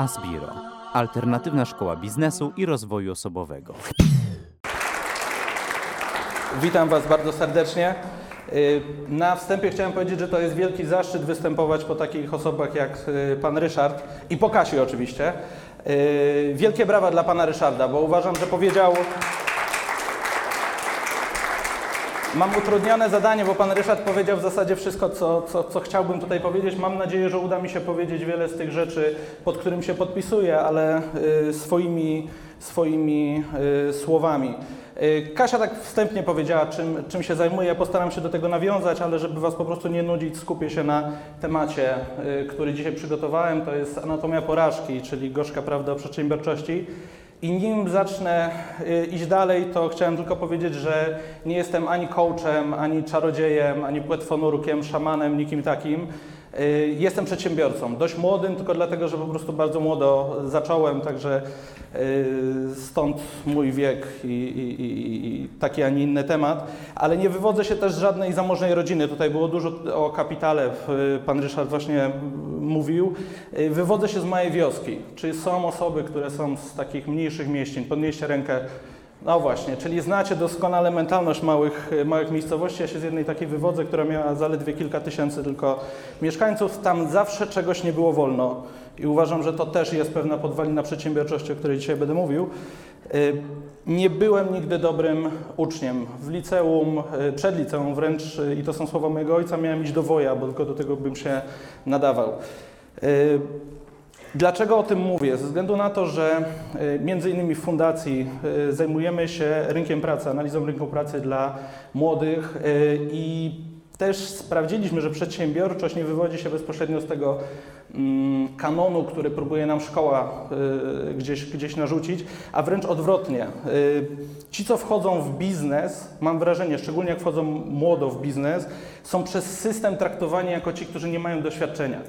Asbiro, alternatywna szkoła biznesu i rozwoju osobowego. Witam Was bardzo serdecznie. Y, Na wstępie chciałem powiedzieć, że to jest wielki zaszczyt występować po takich osobach jak y, Pan Ryszard i po Kasi oczywiście. Y, Wielkie brawa dla Pana Ryszarda, bo uważam, że powiedział... Mam utrudnione zadanie, bo Pan Ryszard powiedział w zasadzie wszystko, co, co, co chciałbym tutaj powiedzieć. Mam nadzieję, że uda mi się powiedzieć wiele z tych rzeczy, pod którym się podpisuję, ale y, swoimi, swoimi y, słowami. Y, Kasia tak wstępnie powiedziała, czym, czym się zajmuje. Ja postaram się do tego nawiązać, ale żeby Was po prostu nie nudzić, skupię się na temacie, y, który dzisiaj przygotowałem. To jest anatomia porażki, czyli gorzka prawda o przedsiębiorczości. I nim zacznę y, iść dalej, to chciałem tylko powiedzieć, że nie jestem ani coachem, ani czarodziejem, ani płetwonurkiem, szamanem, nikim takim. Y, Jestem przedsiębiorcą, dość młodym, tylko dlatego, że po prostu bardzo młodo zacząłem, także y, stąd mój wiek i, i, i, taki, a nie inny temat. Ale nie wywodzę się też z żadnej zamożnej rodziny. Tutaj było dużo o kapitale, pan Ryszard właśnie mówił. Y, Wywodzę się z małej wioski. Czy są osoby, które są z takich mniejszych mieścin? Podnieście rękę. No właśnie, czyli znacie doskonale mentalność małych, małych miejscowości. Ja się z jednej takiej wywodzę, która miała zaledwie kilka tysięcy tylko mieszkańców. Tam zawsze czegoś nie było wolno i uważam, że to też jest pewna podwalina przedsiębiorczości, o której dzisiaj będę mówił. Y, Nie byłem nigdy dobrym uczniem. W liceum, y, przed liceum wręcz, y, i to są słowa mojego ojca, miałem iść do woja, bo tylko do tego bym się nadawał. Dlaczego o tym mówię? Ze względu na to, że y, między innymi w fundacji y, zajmujemy się rynkiem pracy, analizą rynku pracy dla młodych y, i też sprawdziliśmy, że przedsiębiorczość nie wywodzi się bezpośrednio z tego mm, kanonu, który próbuje nam szkoła gdzieś, gdzieś narzucić, a wręcz odwrotnie. Ci, co wchodzą w biznes, mam wrażenie, szczególnie jak wchodzą młodo w biznes, są przez system traktowani jako ci, którzy nie mają doświadczenia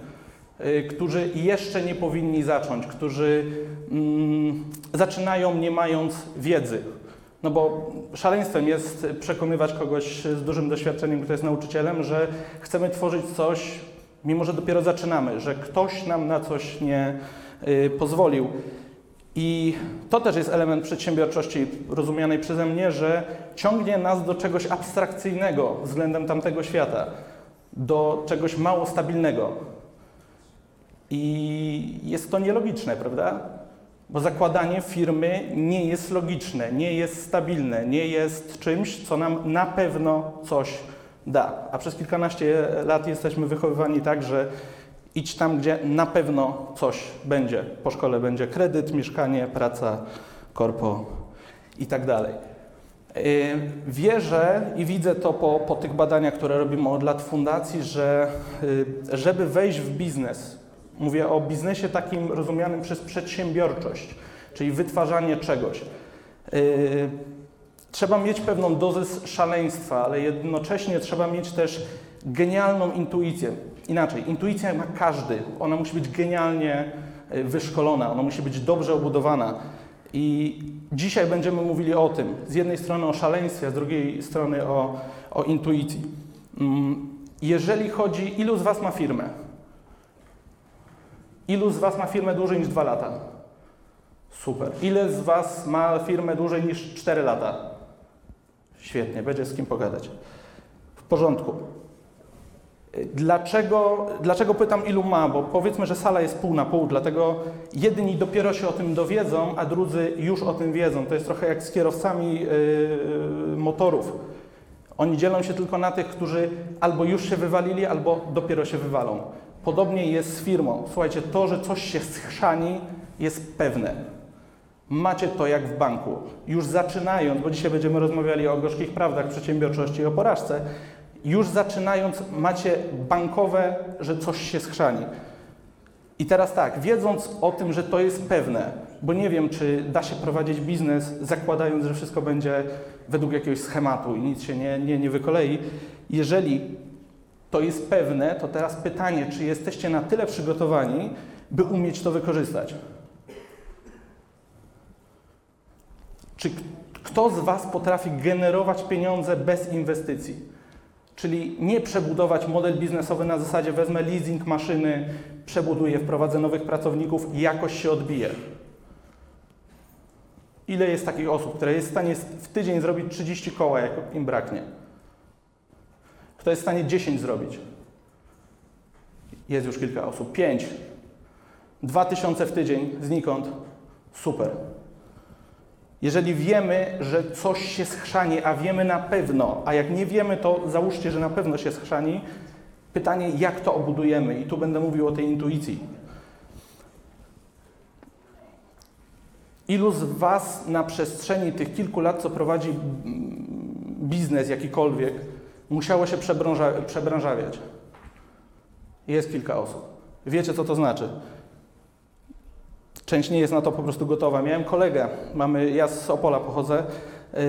którzy jeszcze nie powinni zacząć, którzy mm, zaczynają nie mając wiedzy. No bo szaleństwem jest przekonywać kogoś z dużym doświadczeniem, kto jest nauczycielem, że chcemy tworzyć coś, mimo że dopiero zaczynamy, że ktoś nam na coś nie y, pozwolił. I to też jest element przedsiębiorczości rozumianej przeze mnie, że ciągnie nas do czegoś abstrakcyjnego względem tamtego świata, do czegoś mało stabilnego. I jest to nielogiczne, prawda? Bo zakładanie firmy nie jest logiczne, nie jest stabilne, nie jest czymś, co nam na pewno coś da. A przez kilkanaście lat jesteśmy wychowywani tak, że idź tam, gdzie na pewno coś będzie. Po szkole będzie kredyt, mieszkanie, praca, korpo i tak dalej. Yy, Wierzę i widzę to po, po tych badaniach, które robimy od lat fundacji, że yy, żeby wejść w biznes, mówię o biznesie takim rozumianym przez przedsiębiorczość, czyli wytwarzanie czegoś, yy, trzeba mieć pewną dozę szaleństwa, ale jednocześnie trzeba mieć też genialną intuicję. Inaczej, intuicja ma każdy, ona musi być genialnie yy, wyszkolona, ona musi być dobrze obudowana. I dzisiaj będziemy mówili o tym. Z jednej strony o szaleństwie, a z drugiej strony o, o intuicji. Mm, Jeżeli chodzi, ilu z Was ma firmę? Ilu z Was ma firmę dłużej niż 2 lata? Super. Ile z Was ma firmę dłużej niż 4 lata? Świetnie, będzie z kim pogadać. W porządku. Dlaczego, dlaczego pytam, ilu ma? Bo powiedzmy, że sala jest pół na pół, dlatego jedni dopiero się o tym dowiedzą, a drudzy już o tym wiedzą. To jest trochę jak z kierowcami yy, motorów. Oni dzielą się tylko na tych, którzy albo już się wywalili, albo dopiero się wywalą. Podobnie jest z firmą. Słuchajcie, to, że coś się schrzani, jest pewne. Macie to jak w banku. Już zaczynając, bo dzisiaj będziemy rozmawiali o gorzkich prawdach przedsiębiorczości i o porażce, już zaczynając macie bankowe, że coś się schrzani. I teraz tak, wiedząc o tym, że to jest pewne, bo nie wiem, czy da się prowadzić biznes, zakładając, że wszystko będzie według jakiegoś schematu i nic się nie, nie, nie wykolei. Jeżeli to jest pewne, to teraz pytanie, czy jesteście na tyle przygotowani, by umieć to wykorzystać? Czy kto z Was potrafi generować pieniądze bez inwestycji? Czyli nie przebudować model biznesowy na zasadzie wezmę leasing maszyny, przebuduję, wprowadzę nowych pracowników i jakoś się odbije. Ile jest takich osób, które jest w stanie w tydzień zrobić 30 koła, jak im braknie? Kto jest w stanie 10 zrobić? Jest już kilka osób. 5. 2000 w tydzień znikąd. Super. Jeżeli wiemy, że coś się schrzani, a wiemy na pewno, a jak nie wiemy, to załóżcie, że na pewno się schrzani, pytanie, jak to obudujemy? I tu będę mówił o tej intuicji. Ilu z Was na przestrzeni tych kilku lat, co prowadzi biznes jakikolwiek, musiało się przebranża przebranżawiać? Jest kilka osób. Wiecie, co to znaczy? Część nie jest na to po prostu gotowa. Miałem kolegę, mamy, ja z Opola pochodzę, yy,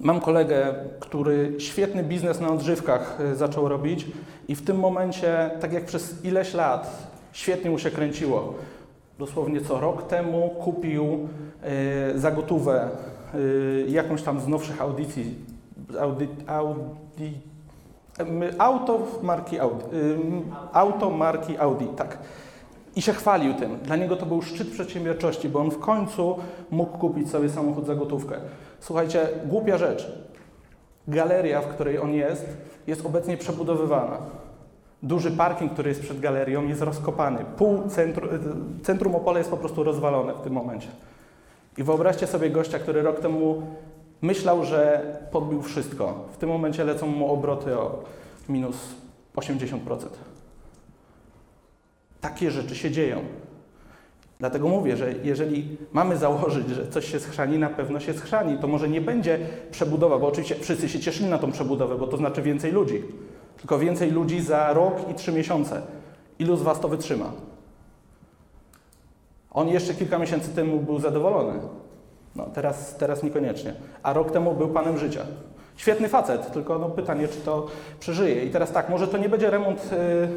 mam kolegę, który świetny biznes na odżywkach yy, zaczął robić i w tym momencie, tak jak przez ileś lat, świetnie mu się kręciło. Dosłownie co rok temu kupił yy, za gotówę yy, jakąś tam z nowszych audycji, audi, audi, auto marki Audi, auto marki Audi, tak. I się chwalił tym. Dla niego to był szczyt przedsiębiorczości, bo on w końcu mógł kupić sobie samochód za gotówkę. Słuchajcie, głupia rzecz. Galeria, w której on jest, jest obecnie przebudowywana. Duży parking, który jest przed galerią, jest rozkopany. Pół centrum, Opola jest po prostu rozwalone w tym momencie. I wyobraźcie sobie gościa, który rok temu myślał, że podbił wszystko. W tym momencie lecą mu obroty o minus 80%. Takie rzeczy się dzieją. Dlatego mówię, że jeżeli mamy założyć, że coś się schrzani, na pewno się schrzani. To może nie będzie przebudowa, bo oczywiście wszyscy się cieszyli na tą przebudowę, bo to znaczy więcej ludzi. Tylko więcej ludzi za rok i trzy miesiące. Ilu z Was to wytrzyma? On jeszcze kilka miesięcy temu był zadowolony. No, teraz, teraz niekoniecznie. A rok temu był panem życia. Świetny facet, tylko no, pytanie, czy to przeżyje. I teraz tak, może to nie będzie remont. Yy,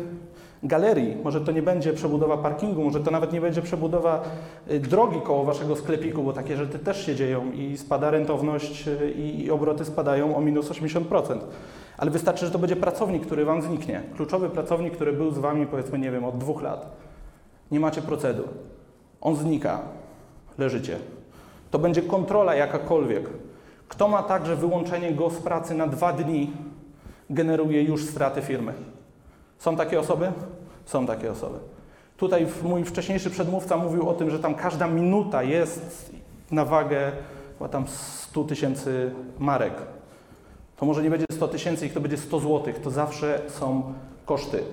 galerii, może to nie będzie przebudowa parkingu, może to nawet nie będzie przebudowa y, drogi koło waszego sklepiku, bo takie rzeczy też się dzieją i spada rentowność y, i obroty spadają o minus 80%. Ale wystarczy, że to będzie pracownik, który wam zniknie. Kluczowy pracownik, który był z wami powiedzmy, nie wiem, od dwóch lat. Nie macie procedur. On znika. Leżycie. To będzie kontrola jakakolwiek. Kto ma tak, że wyłączenie go z pracy na dwa dni generuje już straty firmy? Są takie osoby? Są takie osoby. Tutaj mój wcześniejszy przedmówca mówił o tym, że tam każda minuta jest na wagę chyba tam 100 tysięcy marek. To może nie będzie 100 tysięcy, ich to będzie 100 złotych. To zawsze są koszty.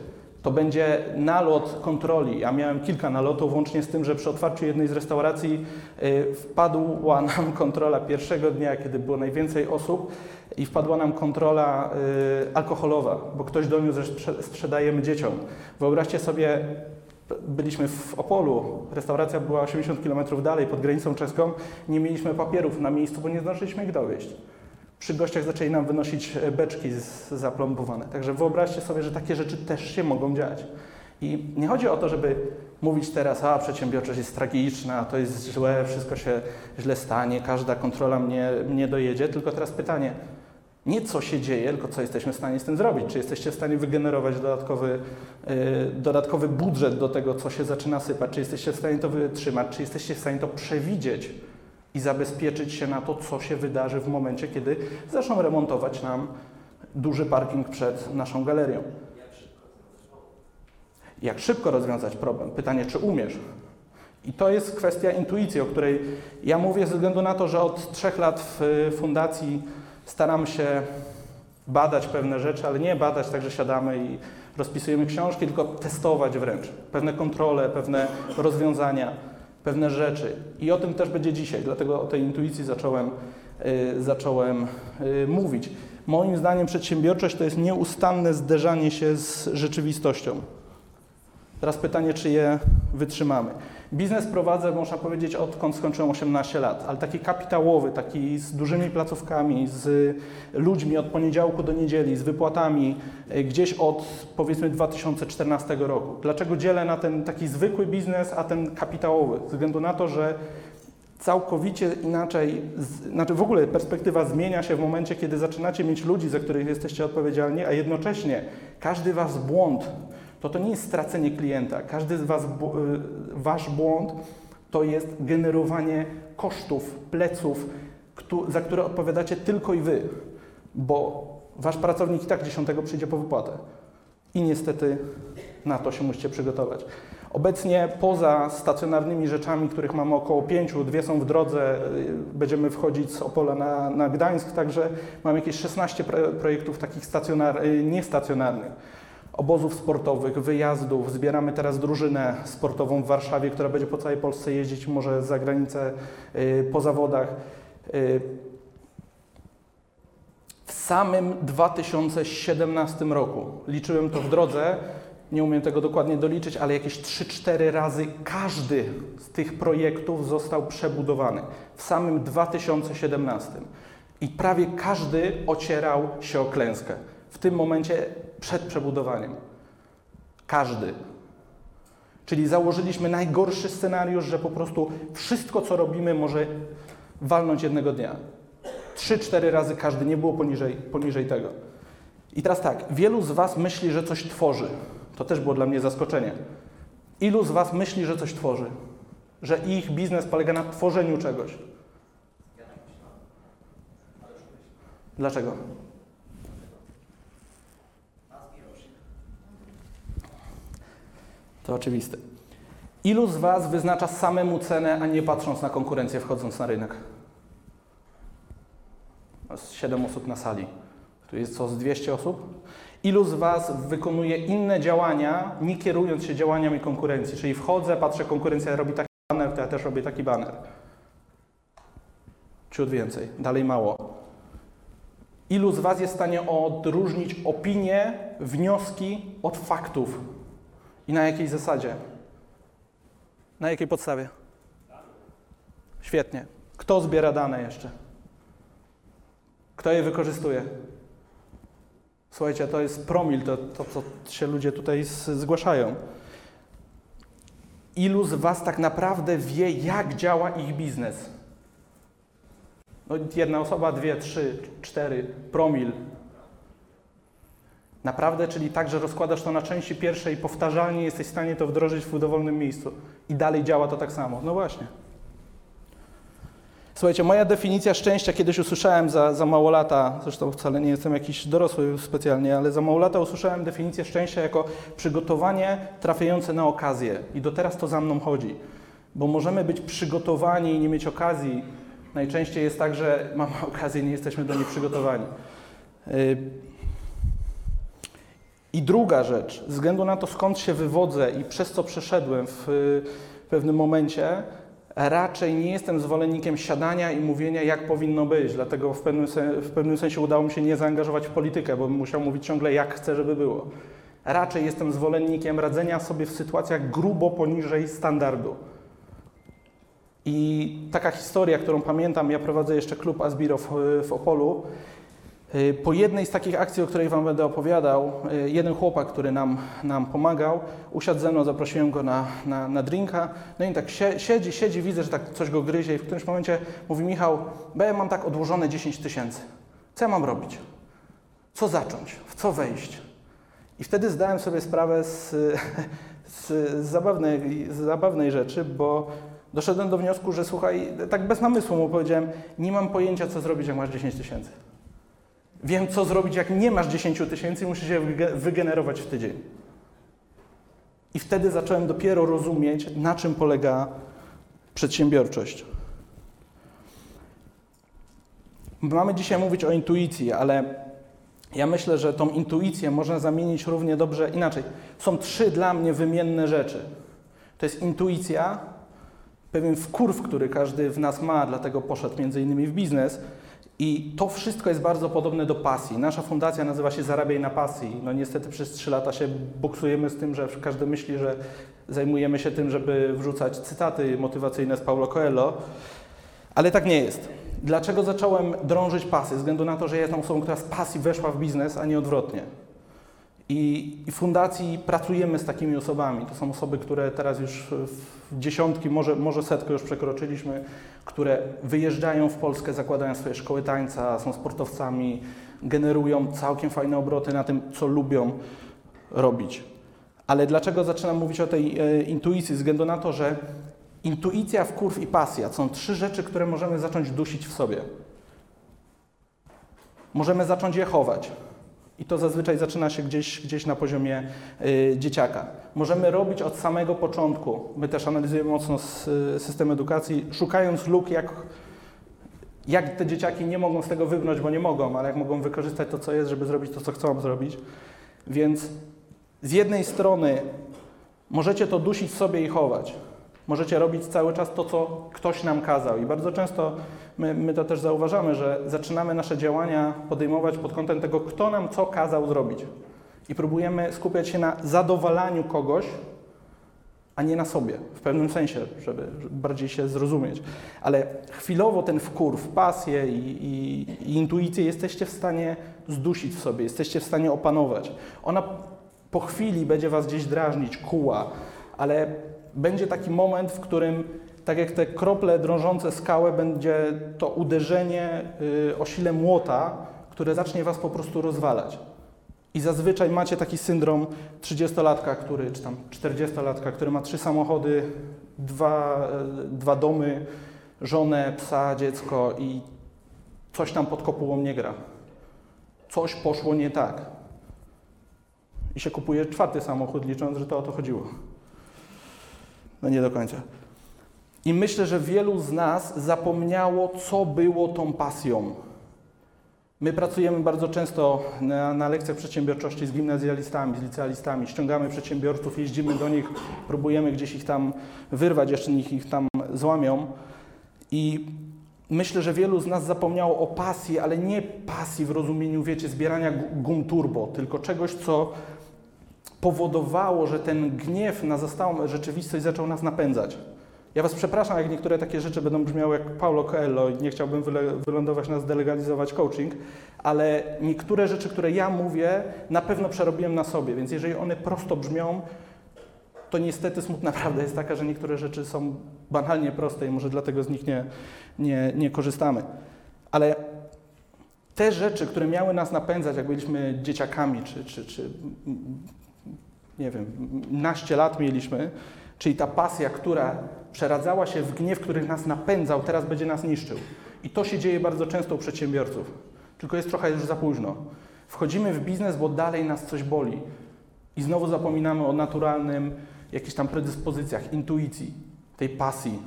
To będzie nalot kontroli. Ja miałem kilka nalotów, łącznie z tym, że przy otwarciu jednej z restauracji y, wpadła nam kontrola pierwszego dnia, kiedy było najwięcej osób i wpadła nam kontrola y, alkoholowa, bo ktoś doniósł, że sprzedajemy dzieciom. Wyobraźcie sobie, byliśmy w Opolu, restauracja była 80 km dalej, pod granicą czeską, nie mieliśmy papierów na miejscu, bo nie zdążyliśmy ich dowieść. Przy gościach zaczęli nam wynosić beczki z, zaplombowane. Także wyobraźcie sobie, że takie rzeczy też się mogą dziać. I nie chodzi o to, żeby mówić teraz, a przedsiębiorczość jest tragiczna, to jest źle, wszystko się źle stanie, każda kontrola mnie, mnie dojedzie, tylko teraz pytanie, nie co się dzieje, tylko co jesteśmy w stanie z tym zrobić. Czy jesteście w stanie wygenerować dodatkowy, yy, dodatkowy budżet do tego, co się zaczyna sypać? Czy jesteście w stanie to wytrzymać? Czy jesteście w stanie to przewidzieć i zabezpieczyć się na to, co się wydarzy w momencie, kiedy zaczną remontować nam duży parking przed naszą galerią? Jak szybko rozwiązać problem? Pytanie, czy umiesz? I to jest kwestia intuicji, o której ja mówię ze względu na to, że od trzech lat w fundacji staram się badać pewne rzeczy, ale nie badać tak, że siadamy i rozpisujemy książki, tylko testować wręcz pewne kontrole, pewne rozwiązania, pewne rzeczy. I o tym też będzie dzisiaj, dlatego o tej intuicji zacząłem, yy, zacząłem yy, mówić. Moim zdaniem przedsiębiorczość to jest nieustanne zderzanie się z rzeczywistością. Teraz pytanie, czy je wytrzymamy. Biznes prowadzę, można powiedzieć, odkąd skończyłem 18 lat, ale taki kapitałowy, taki z dużymi placówkami, z ludźmi od poniedziałku do niedzieli, z wypłatami, e, gdzieś od powiedzmy 2014 roku. Dlaczego dzielę na ten taki zwykły biznes, a ten kapitałowy? Ze względu na to, że całkowicie inaczej, znaczy w ogóle perspektywa zmienia się w momencie, kiedy zaczynacie mieć ludzi, za których jesteście odpowiedzialni, a jednocześnie każdy wasz błąd to to nie jest stracenie klienta. Każdy z was, y, wasz błąd to jest generowanie kosztów, pleców, za które odpowiadacie tylko i wy, bo wasz pracownik i tak 10 przyjdzie po wypłatę. I niestety na to się musicie przygotować. Obecnie poza stacjonarnymi rzeczami, których mamy około pięciu, dwie są w drodze, y, będziemy wchodzić z Opola na, na Gdańsk, także mamy jakieś 16 pro, projektów takich stacjonar, y, niestacjonarnych. Obozów sportowych, wyjazdów. Zbieramy teraz drużynę sportową w Warszawie, która będzie po całej Polsce jeździć, może za granicę y, po zawodach. Y, w samym 2017 roku, liczyłem to w drodze, nie umiem tego dokładnie doliczyć, ale jakieś 3-4 razy każdy z tych projektów został przebudowany. W samym 2017. I prawie każdy ocierał się o klęskę. W tym momencie przed przebudowaniem. Każdy. Czyli założyliśmy najgorszy scenariusz, że po prostu wszystko, co robimy, może walnąć jednego dnia. Trzy, cztery razy każdy, nie było poniżej, poniżej tego. I teraz tak, wielu z Was myśli, że coś tworzy. To też było dla mnie zaskoczenie. Ilu z Was myśli, że coś tworzy? Że ich biznes polega na tworzeniu czegoś? Dlaczego? To oczywiste. Ilu z Was wyznacza samemu cenę, a nie patrząc na konkurencję wchodząc na rynek? Jest 7 osób na sali. Tu jest co z 200 osób? Ilu z Was wykonuje inne działania, nie kierując się działaniami konkurencji? Czyli wchodzę, patrzę, konkurencja robi taki baner, to ja też robię taki baner. Ciut więcej, dalej mało. Ilu z Was jest w stanie odróżnić opinie, wnioski od faktów? I na jakiej zasadzie? Na jakiej podstawie? Świetnie. Kto zbiera dane jeszcze? Kto je wykorzystuje? Słuchajcie, to jest promil, to, to co się ludzie tutaj zgłaszają. Ilu z Was tak naprawdę wie, jak działa ich biznes? No, jedna osoba, dwie, trzy, cztery, promil. Naprawdę, czyli tak, że rozkładasz to na części pierwsze i powtarzalnie jesteś w stanie to wdrożyć w dowolnym miejscu i dalej działa to tak samo. No właśnie. Słuchajcie, moja definicja szczęścia kiedyś usłyszałem za, za mało lata, zresztą wcale nie jestem jakiś dorosły specjalnie, ale za mało lata usłyszałem definicję szczęścia jako przygotowanie trafiające na okazję. I do teraz to za mną chodzi, bo możemy być przygotowani i nie mieć okazji. Najczęściej jest tak, że mamy okazję nie jesteśmy do niej przygotowani. I druga rzecz, ze względu na to, skąd się wywodzę i przez co przeszedłem w pewnym momencie, raczej nie jestem zwolennikiem siadania i mówienia, jak powinno być. Dlatego w pewnym, w pewnym sensie udało mi się nie zaangażować w politykę, bo bym musiał mówić ciągle, jak chcę, żeby było. Raczej jestem zwolennikiem radzenia sobie w sytuacjach grubo poniżej standardu. I taka historia, którą pamiętam, ja prowadzę jeszcze klub Asbiro w, w Opolu. Po jednej z takich akcji, o której Wam będę opowiadał, jeden chłopak, który nam, nam pomagał, usiadł ze mną, zaprosiłem go na, na, na drinka, no i tak siedzi, siedzi, widzę, że tak coś go gryzie i w którymś momencie mówi Michał, bo ja mam tak odłożone 10 tysięcy, co ja mam robić? Co zacząć? W co wejść? I wtedy zdałem sobie sprawę z, z, zabawnej, z zabawnej rzeczy, bo doszedłem do wniosku, że słuchaj, tak bez namysłu mu powiedziałem, nie mam pojęcia, co zrobić, jak masz 10 tysięcy. Wiem, co zrobić, jak nie masz 10 tysięcy i musisz je wygenerować w tydzień. I wtedy zacząłem dopiero rozumieć, na czym polega przedsiębiorczość. Mamy dzisiaj mówić o intuicji, ale ja myślę, że tą intuicję można zamienić równie dobrze inaczej. Są trzy dla mnie wymienne rzeczy. To jest intuicja, pewien wkurw, który każdy w nas ma, dlatego poszedł między innymi w biznes. I to wszystko jest bardzo podobne do pasji. Nasza fundacja nazywa się Zarabiaj na pasji. No niestety przez trzy lata się buksujemy z tym, że każdy myśli, że zajmujemy się tym, żeby wrzucać cytaty motywacyjne z Paulo Coelho, ale tak nie jest. Dlaczego zacząłem drążyć pasy? Ze względu na to, że ja jestem osobą, która z pasji weszła w biznes, a nie odwrotnie. I, w fundacji pracujemy z takimi osobami. To są osoby, które teraz już w dziesiątki, może, może setkę już przekroczyliśmy, które wyjeżdżają w Polskę, zakładają swoje szkoły tańca, są sportowcami, generują całkiem fajne obroty na tym, co lubią robić. Ale dlaczego zaczynam mówić o tej e, intuicji? Ze względu na to, że intuicja, wkurw i pasja są trzy rzeczy, które możemy zacząć dusić w sobie. Możemy zacząć je chować. I to zazwyczaj zaczyna się gdzieś, gdzieś na poziomie y, dzieciaka. Możemy robić od samego początku. My też analizujemy mocno system edukacji, szukając luk, jak, jak te dzieciaki nie mogą z tego wybrnąć, bo nie mogą, ale jak mogą wykorzystać to, co jest, żeby zrobić to, co chcą zrobić. Więc z jednej strony możecie to dusić sobie i chować. Możecie robić cały czas to, co ktoś nam kazał. I bardzo często my, my to też zauważamy, że zaczynamy nasze działania podejmować pod kątem tego, kto nam co kazał zrobić. I próbujemy skupiać się na zadowalaniu kogoś, a nie na sobie, w pewnym sensie, żeby bardziej się zrozumieć. Ale chwilowo ten wkurw, pasję i, i, i intuicję jesteście w stanie zdusić w sobie, jesteście w stanie opanować. Ona po chwili będzie was gdzieś drażnić, kuła, ale będzie taki moment, w którym tak jak te krople drążące skałę, będzie to uderzenie y, o sile młota, które zacznie was po prostu rozwalać. I zazwyczaj macie taki syndrom 30-latka, który, czy tam 40-latka, który ma trzy samochody, dwa, y, dwa domy, żonę, psa, dziecko i coś tam pod kopułą nie gra. Coś poszło nie tak. I się kupuje czwarty samochód, licząc, że to o to chodziło. No nie do końca. I myślę, że wielu z nas zapomniało, co było tą pasją. My pracujemy bardzo często na, na lekcjach przedsiębiorczości z gimnazjalistami, z licealistami, ściągamy przedsiębiorców, jeździmy do nich, próbujemy gdzieś ich tam wyrwać, jeszcze niech ich tam złamią. I myślę, że wielu z nas zapomniało o pasji, ale nie pasji w rozumieniu, wiecie, zbierania gu- gum turbo, tylko czegoś, co powodowało, że ten gniew na zastałą rzeczywistość zaczął nas napędzać. Ja Was przepraszam, jak niektóre takie rzeczy będą brzmiały jak Paulo Coelho i nie chciałbym wylądować na zdelegalizować coaching, ale niektóre rzeczy, które ja mówię, na pewno przerobiłem na sobie, więc jeżeli one prosto brzmią, to niestety smutna prawda jest taka, że niektóre rzeczy są banalnie proste i może dlatego z nich nie, nie, nie korzystamy. Ale te rzeczy, które miały nas napędzać, jak byliśmy dzieciakami, czy, czy, czy nie wiem, naście lat mieliśmy, czyli ta pasja, która przeradzała się w gniew, który nas napędzał, teraz będzie nas niszczył. I to się dzieje bardzo często u przedsiębiorców. Tylko jest trochę już za późno. Wchodzimy w biznes, bo dalej nas coś boli. I znowu zapominamy o naturalnym, jakichś tam predyspozycjach, intuicji, tej pasji.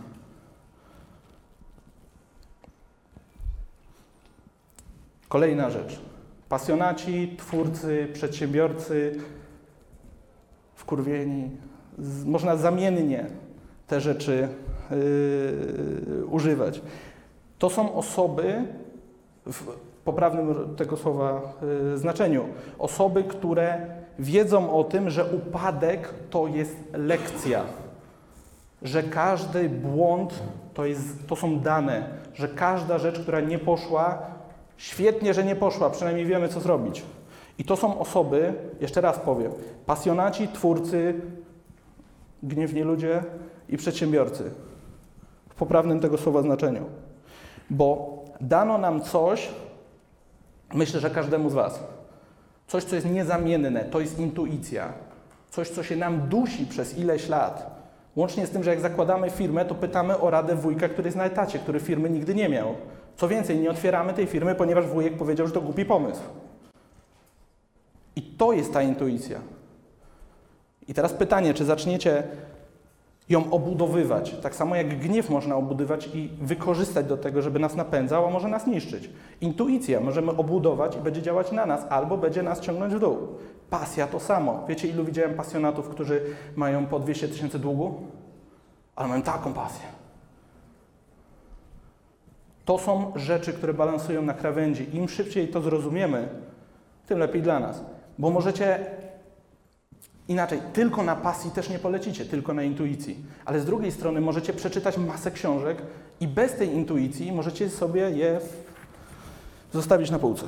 Kolejna rzecz. Pasjonaci, twórcy, przedsiębiorcy, wkurwieni. Można zamiennie te rzeczy yy, używać. To są osoby, w poprawnym tego słowa yy, znaczeniu, osoby, które wiedzą o tym, że upadek to jest lekcja, że każdy błąd to, jest, to są dane, że każda rzecz, która nie poszła, świetnie, że nie poszła, przynajmniej wiemy, co zrobić. I to są osoby, jeszcze raz powiem, pasjonaci, twórcy, gniewni ludzie i przedsiębiorcy. W poprawnym tego słowa znaczeniu. Bo dano nam coś, myślę, że każdemu z Was, coś, co jest niezamienne, to jest intuicja. Coś, co się nam dusi przez ileś lat. Łącznie z tym, że jak zakładamy firmę, to pytamy o radę wujka, który jest na etacie, który firmy nigdy nie miał. Co więcej, nie otwieramy tej firmy, ponieważ wujek powiedział, że to głupi pomysł. I to jest ta intuicja. I teraz pytanie, czy zaczniecie ją obudowywać, tak samo jak gniew można obudować i wykorzystać do tego, żeby nas napędzał, a może nas niszczyć. Intuicja możemy obudować i będzie działać na nas, albo będzie nas ciągnąć w dół. Pasja to samo. Wiecie, ilu widziałem pasjonatów, którzy mają po 200 tysięcy długu? Ale mają taką pasję. To są rzeczy, które balansują na krawędzi. Im szybciej to zrozumiemy, tym lepiej dla nas. Bo możecie inaczej, tylko na pasji też nie polecicie, tylko na intuicji. Ale z drugiej strony możecie przeczytać masę książek i bez tej intuicji możecie sobie je zostawić na półce.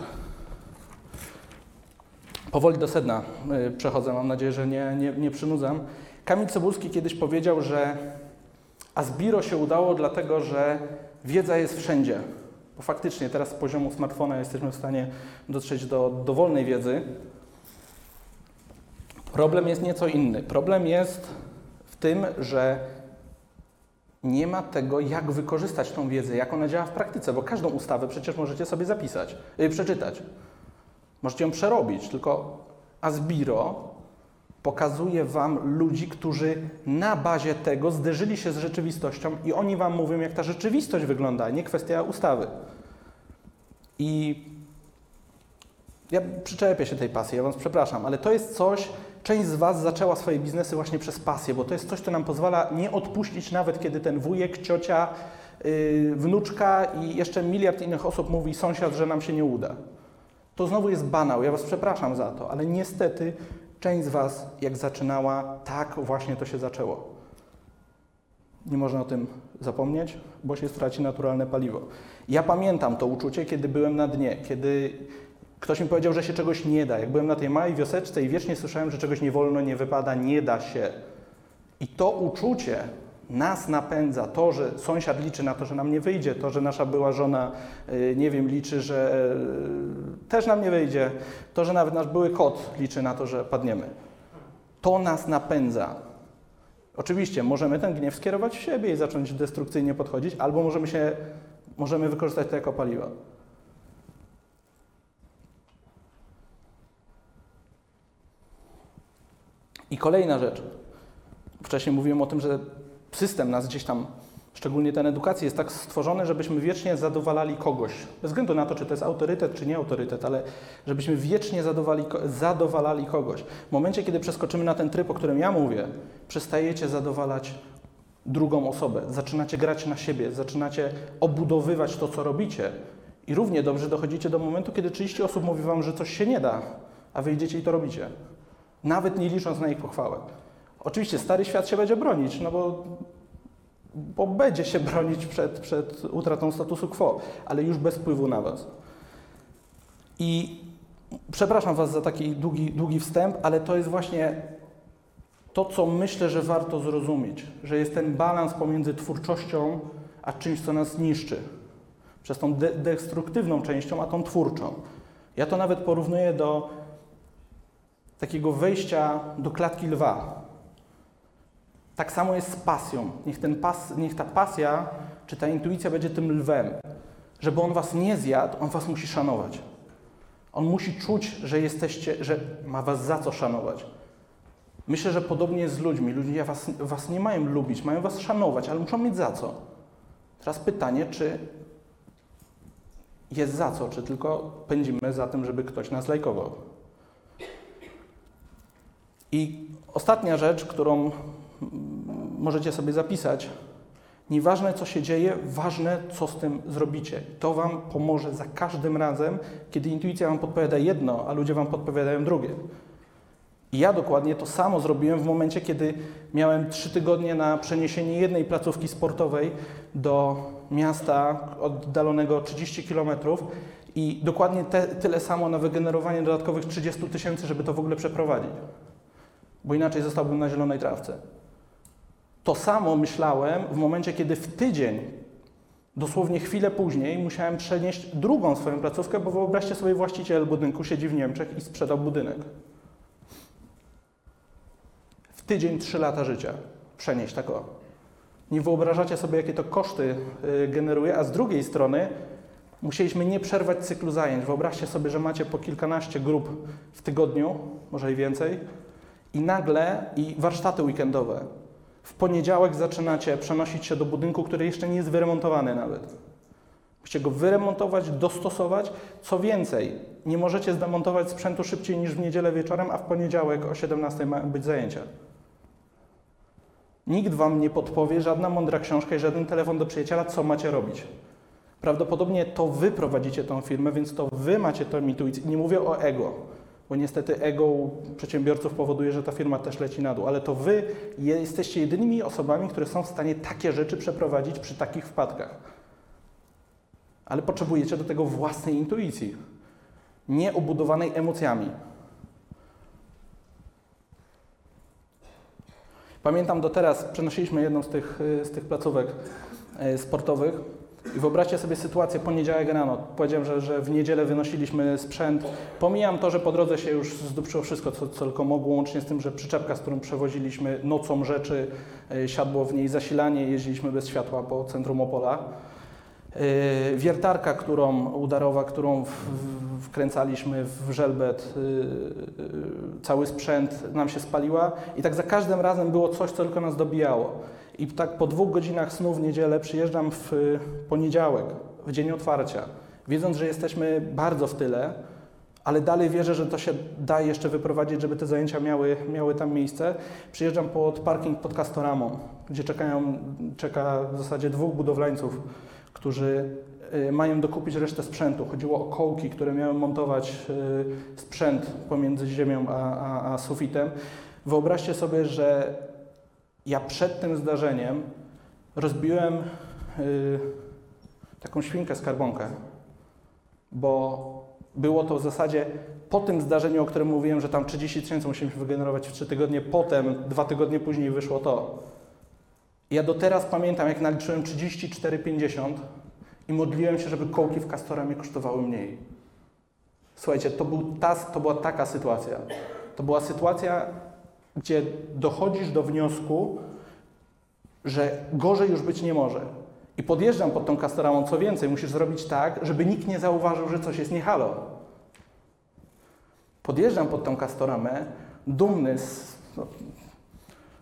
powoli do sedna y, przechodzę, mam nadzieję, że nie, nie, nie przynudzam. Kamil Cebulski kiedyś powiedział, że Asbiro się udało dlatego, że wiedza jest wszędzie. Bo faktycznie teraz z poziomu smartfona jesteśmy w stanie dotrzeć do dowolnej wiedzy. Problem jest nieco inny. Problem jest w tym, że nie ma tego, jak wykorzystać tą wiedzę, jak ona działa w praktyce, bo każdą ustawę przecież możecie sobie zapisać, yy, przeczytać. Możecie ją przerobić, tylko Asbiro pokazuje Wam ludzi, którzy na bazie tego zderzyli się z rzeczywistością i oni Wam mówią, jak ta rzeczywistość wygląda, nie kwestia ustawy. I ja przyczepię się tej pasji, ja Was przepraszam, ale to jest coś, część z Was zaczęła swoje biznesy właśnie przez pasję, bo to jest coś, co nam pozwala nie odpuścić nawet, kiedy ten wujek, ciocia, yy, wnuczka i jeszcze miliard innych osób mówi sąsiad, że nam się nie uda. To znowu jest banał, ja Was przepraszam za to, ale niestety część z Was, jak zaczynała, tak właśnie to się zaczęło. Nie można o tym zapomnieć, bo się straci naturalne paliwo. Ja pamiętam to uczucie, kiedy byłem na dnie, kiedy ktoś mi powiedział, że się czegoś nie da. Jak byłem na tej małej wioseczce i wiecznie słyszałem, że czegoś nie wolno, nie wypada, nie da się. I to uczucie nas napędza. To, że sąsiad liczy na to, że nam nie wyjdzie, to, że nasza była żona, y, nie wiem, liczy, że y, też nam nie wyjdzie, to, że nawet nasz były kot liczy na to, że padniemy. To nas napędza. Oczywiście możemy ten gniew skierować w siebie i zacząć destrukcyjnie podchodzić, albo możemy się, możemy wykorzystać to jako paliwo. I kolejna rzecz. Wcześniej mówiłem o tym, że system nas gdzieś tam, szczególnie ten edukacji, jest tak stworzony, żebyśmy wiecznie zadowalali kogoś. Bez względu na to, czy to jest autorytet, czy nie autorytet, ale żebyśmy wiecznie zadowalali kogoś. W momencie, kiedy przeskoczymy na ten tryb, o którym ja mówię, przestajecie zadowalać drugą osobę, zaczynacie grać na siebie, zaczynacie obudowywać to, co robicie. I równie dobrze dochodzicie do momentu, kiedy 30 osób mówi wam, że coś się nie da, a wy idziecie i to robicie. Nawet nie licząc na ich pochwałę. Oczywiście stary świat się będzie bronić, no bo, bo będzie się bronić przed, przed utratą statusu quo, ale już bez wpływu na Was. I przepraszam Was za taki długi, długi wstęp, ale to jest właśnie to, co myślę, że warto zrozumieć, że jest ten balans pomiędzy twórczością a czymś, co nas niszczy. Przez tą de destruktywną częścią, a tą twórczą. Ja to nawet porównuję do takiego wejścia do klatki lwa. Tak samo jest z pasją. Niech, ten pas, niech ta pasja czy ta intuicja będzie tym lwem. Żeby on was nie zjadł, on was musi szanować. On musi czuć, że jesteście, że ma was za co szanować. Myślę, że podobnie jest z ludźmi. Ludzie was, was nie mają lubić, mają was szanować, ale muszą mieć za co. Teraz pytanie, czy jest za co, czy tylko pędzimy za tym, żeby ktoś nas lajkował. I ostatnia rzecz, którą możecie sobie zapisać. Nieważne, co się dzieje, ważne, co z tym zrobicie. To Wam pomoże za każdym razem, kiedy intuicja Wam podpowiada jedno, a ludzie Wam podpowiadają drugie. I ja dokładnie to samo zrobiłem w momencie, kiedy miałem trzy tygodnie na przeniesienie jednej placówki sportowej do miasta oddalonego 30 km i dokładnie te, tyle samo na wygenerowanie dodatkowych 30 tysięcy, żeby to w ogóle przeprowadzić. Bo inaczej zostałbym na zielonej trawce. To samo myślałem w momencie, kiedy w tydzień, dosłownie chwilę później, musiałem przenieść drugą swoją placówkę, bo wyobraźcie sobie, właściciel budynku siedzi w Niemczech i sprzedał budynek. W tydzień trzy lata życia przenieść tak o. Nie wyobrażacie sobie, jakie to koszty y, generuje, a z drugiej strony musieliśmy nie przerwać cyklu zajęć. Wyobraźcie sobie, że macie po kilkanaście grup w tygodniu, może i więcej, i nagle i warsztaty weekendowe. W poniedziałek zaczynacie przenosić się do budynku, który jeszcze nie jest wyremontowany nawet. Musicie go wyremontować, dostosować. Co więcej, nie możecie zdemontować sprzętu szybciej niż w niedzielę wieczorem, a w poniedziałek o 17 mają być zajęcia. Nikt wam nie podpowie, żadna mądra książka i żaden telefon do przyjaciela, co macie robić. Prawdopodobnie to wy prowadzicie tą firmę, więc to wy macie tę intuicję. Nie mówię o ego bo niestety ego przedsiębiorców powoduje, że ta firma też leci na dół, ale to wy jesteście jedynymi osobami, które są w stanie takie rzeczy przeprowadzić przy takich wpadkach. Ale potrzebujecie do tego własnej intuicji, nie obudowanej emocjami. Pamiętam do teraz, przenosiliśmy jedną z tych, z tych placówek e, sportowych i wyobraźcie sobie sytuację poniedziałek rano. Powiedziałem, że, że w niedzielę wynosiliśmy sprzęt. Pomijam to, że po drodze się już zdupczyło wszystko, co, co tylko mogło, łącznie z tym, że przyczepka, z którą przewoziliśmy nocą rzeczy, y, siadło w niej zasilanie, jeździliśmy bez światła po centrum Opola. Yy, Wiertarka, którą udarowa, którą wkręcaliśmy w żelbet, yy, cały sprzęt nam się spaliła i tak za każdym razem było coś, co tylko nas dobijało. I tak po dwóch godzinach snu w niedzielę przyjeżdżam w y, poniedziałek, w dzień otwarcia, wiedząc, że jesteśmy bardzo w tyle, ale dalej wierzę, że to się da jeszcze wyprowadzić, żeby te zajęcia miały, miały tam miejsce. Przyjeżdżam pod parking pod Castoramą, gdzie czekają, czeka w zasadzie dwóch budowlańców, którzy y, mają dokupić resztę sprzętu. Chodziło o kołki, które miały montować y, sprzęt pomiędzy ziemią a, a, a sufitem. Wyobraźcie sobie, że ja przed tym zdarzeniem rozbiłem y, taką świnkę skarbonkę, bo było to w zasadzie po tym zdarzeniu, o którym mówiłem, że tam 30 tysięcy musieliśmy wygenerować w 3 tygodnie, potem, dwa tygodnie później wyszło to. Ja do teraz pamiętam, jak naliczyłem 34,50 i modliłem się, żeby kołki w Castoramie kosztowały mniej. Słuchajcie, to, był ta, to była taka sytuacja. To była sytuacja, gdzie dochodzisz do wniosku, że gorzej już być nie może. I podjeżdżam pod tą Castoramą, co więcej, musisz zrobić tak, żeby nikt nie zauważył, że coś jest nie halo. Podjeżdżam pod tą Castoramę, dumny, z, no,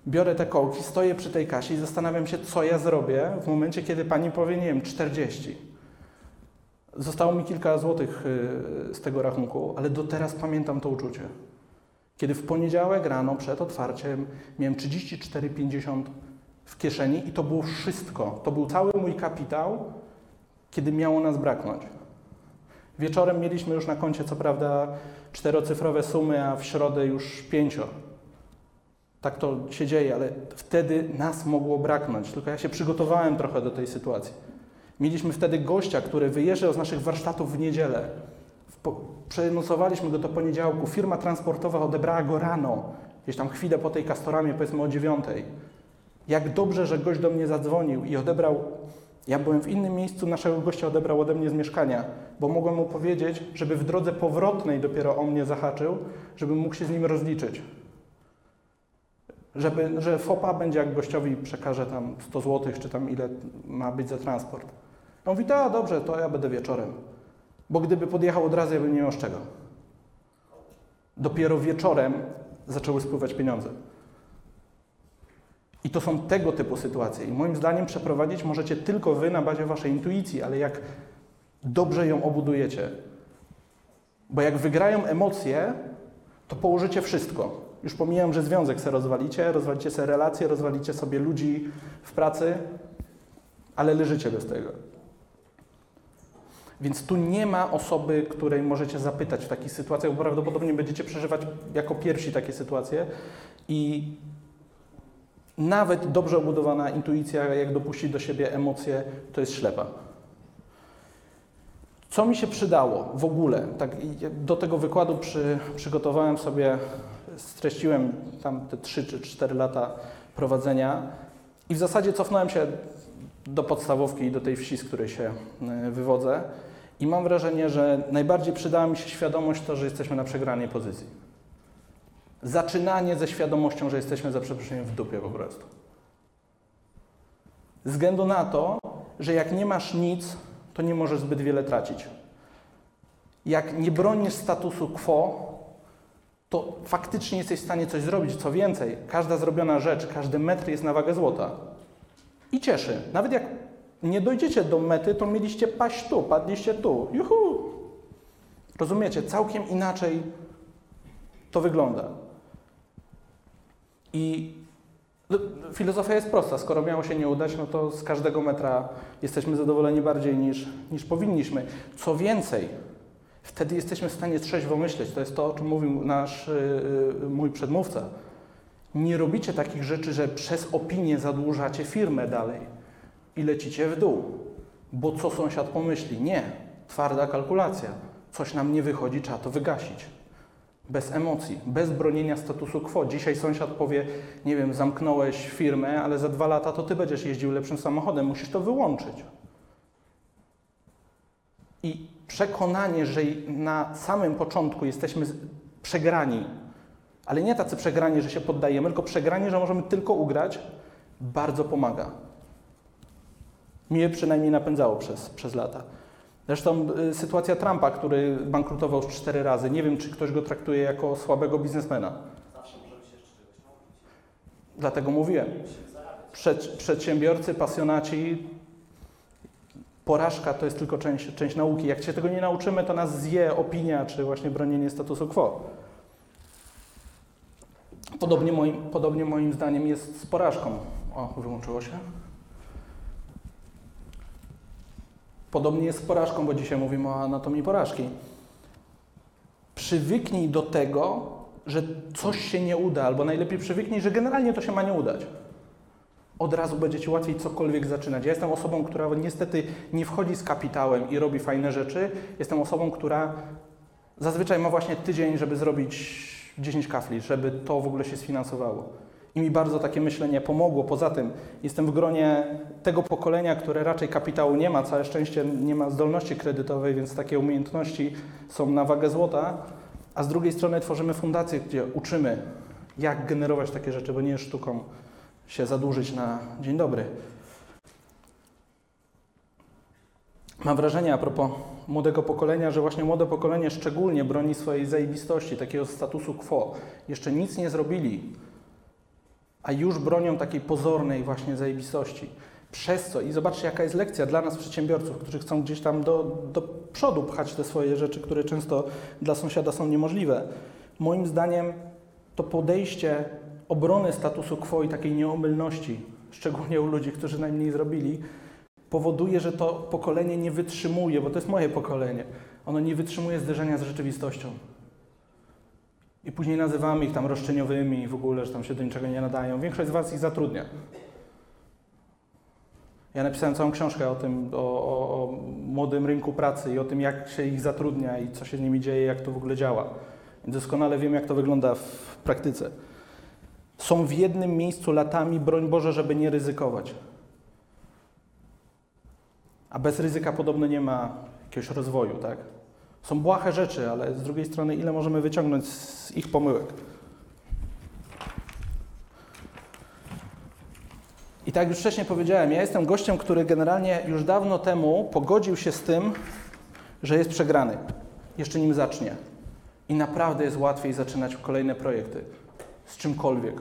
biorę te kołki, stoję przy tej kasie i zastanawiam się, co ja zrobię w momencie, kiedy pani powie, nie wiem, 40. Zostało mi kilka złotych y, z tego rachunku, ale do teraz pamiętam to uczucie. Kiedy w poniedziałek rano przed otwarciem miałem 34,50 w kieszeni i to było wszystko. To był cały mój kapitał, kiedy miało nas braknąć. Wieczorem mieliśmy już na koncie, co prawda, czterocyfrowe sumy, a w środę już pięcio. Tak to się dzieje, ale wtedy nas mogło braknąć. Tylko ja się przygotowałem trochę do tej sytuacji. Mieliśmy wtedy gościa, który wyjeżdżał z naszych warsztatów w niedzielę. Po, przenocowaliśmy go do poniedziałku. Firma transportowa odebrała go rano, gdzieś tam chwilę po tej kastoramie, powiedzmy o dziewiątej. Jak dobrze, że gość do mnie zadzwonił i odebrał. Ja byłem w innym miejscu, naszego gościa odebrał ode mnie z mieszkania, bo mogłem mu powiedzieć, żeby w drodze powrotnej dopiero o mnie zahaczył, żebym mógł się z nim rozliczyć. Żeby, że FOPA będzie jak gościowi przekaże tam 100 zł, czy tam ile ma być za transport. On mówi, a dobrze, to ja będę wieczorem. Bo gdyby podjechał od razu, ja bym nie miał z czego. Dopiero wieczorem zaczęły spływać pieniądze. I to są tego typu sytuacje. I moim zdaniem przeprowadzić możecie tylko wy na bazie waszej intuicji, ale jak dobrze ją obudujecie. Bo jak wygrają emocje, to położycie wszystko. Już pomijam, że związek se rozwalicie, rozwalicie sobie relacje, rozwalicie sobie ludzi w pracy, ale leżycie bez tego. Więc tu nie ma osoby, której możecie zapytać w takich sytuacjach, bo prawdopodobnie będziecie przeżywać jako pierwsi takie sytuacje i nawet dobrze obudowana intuicja, jak dopuścić do siebie emocje, to jest ślepa. Co mi się przydało w ogóle? Tak, do tego wykładu przy, przygotowałem sobie, streściłem tam te 3 czy 4 lata prowadzenia i w zasadzie cofnąłem się do podstawówki i do tej wsi, z której się y, wywodzę. I mam wrażenie, że najbardziej przydała mi się świadomość to, że jesteśmy na przegranej pozycji. Zaczynanie ze świadomością, że jesteśmy za przeproszeniem w dupie po prostu. Ze względu na to, że jak nie masz nic, to nie możesz zbyt wiele tracić. Jak nie bronisz statusu quo, to faktycznie jesteś w stanie coś zrobić. Co więcej, każda zrobiona rzecz, każdy metr jest na wagę złota. I cieszy. Nawet jak nie dojdziecie do mety, to mieliście paść tu, padliście tu. Juhu! Rozumiecie? Całkiem inaczej to wygląda. I no, filozofia jest prosta. Skoro miało się nie udać, no to z każdego metra jesteśmy zadowoleni bardziej niż, niż powinniśmy. Co więcej, wtedy jesteśmy w stanie trzeźwo myśleć. To jest to, o czym mówił nasz yy, mój przedmówca. Nie robicie takich rzeczy, że przez opinię zadłużacie firmę dalej i lecicie w dół. Bo co sąsiad pomyśli? Nie. Twarda kalkulacja. Coś nam nie wychodzi, trzeba to wygasić. Bez emocji, bez bronienia statusu quo. Dzisiaj sąsiad powie, nie wiem, zamknąłeś firmę, ale za dwa lata to ty będziesz jeździł lepszym samochodem. Musisz to wyłączyć. I przekonanie, że na samym początku jesteśmy przegrani, ale nie tacy przegrani, że się poddajemy, tylko przegrani, że możemy tylko ugrać, bardzo pomaga. Mnie przynajmniej napędzało przez, przez lata. Zresztą y, sytuacja Trumpa, który bankrutował już cztery razy, nie wiem, czy ktoś go traktuje jako słabego biznesmena. Dlatego mówiłem. Przed, przedsiębiorcy, pasjonaci, porażka to jest tylko część, część nauki. Jak się tego nie nauczymy, to nas zje opinia, czy właśnie bronienie statusu quo. Podobnie moim, podobnie moim zdaniem jest z porażką. O, wyłączyło się. Podobnie jest z porażką, bo dzisiaj mówimy o anatomii porażki. Przywyknij do tego, że coś się nie uda, albo najlepiej przywyknij, że generalnie to się ma nie udać. Od razu będzie Ci łatwiej cokolwiek zaczynać. Ja jestem osobą, która niestety nie wchodzi z kapitałem i robi fajne rzeczy. Jestem osobą, która zazwyczaj ma właśnie tydzień, żeby zrobić 10 kafli, żeby to w ogóle się sfinansowało. I mi bardzo takie myślenie pomogło. Poza tym jestem w gronie tego pokolenia, które raczej kapitału nie ma, całe szczęście nie ma zdolności kredytowej, więc takie umiejętności są na wagę złota. A z drugiej strony tworzymy fundację, gdzie uczymy, jak generować takie rzeczy, bo nie jest sztuką się zadłużyć na dzień dobry. Mam wrażenie a propos młodego pokolenia, że właśnie młode pokolenie szczególnie broni swojej zajebistości, takiego statusu quo. Jeszcze nic nie zrobili, a już bronią takiej pozornej właśnie zajebistości. Przez co, i zobaczcie jaka jest lekcja dla nas przedsiębiorców, którzy chcą gdzieś tam do, do przodu pchać te swoje rzeczy, które często dla sąsiada są niemożliwe. Moim zdaniem to podejście obrony statusu quo i takiej nieomylności, szczególnie u ludzi, którzy najmniej zrobili, powoduje, że to pokolenie nie wytrzymuje, bo to jest moje pokolenie, ono nie wytrzymuje zderzenia z rzeczywistością. I później nazywamy ich tam roszczeniowymi i w ogóle, że tam się do niczego nie nadają. Większość z Was ich zatrudnia. Ja napisałem całą książkę o tym, o, o, o młodym rynku pracy i o tym, jak się ich zatrudnia i co się z nimi dzieje, jak to w ogóle działa. Więc doskonale wiem, jak to wygląda w praktyce. Są w jednym miejscu latami, broń Boże, żeby nie ryzykować. A bez ryzyka podobno nie ma jakiegoś rozwoju, tak? Są błahe rzeczy, ale z drugiej strony, ile możemy wyciągnąć z ich pomyłek? I tak jak już wcześniej powiedziałem, ja jestem gościem, który generalnie już dawno temu pogodził się z tym, że jest przegrany, jeszcze nim zacznie. I naprawdę jest łatwiej zaczynać kolejne projekty z czymkolwiek.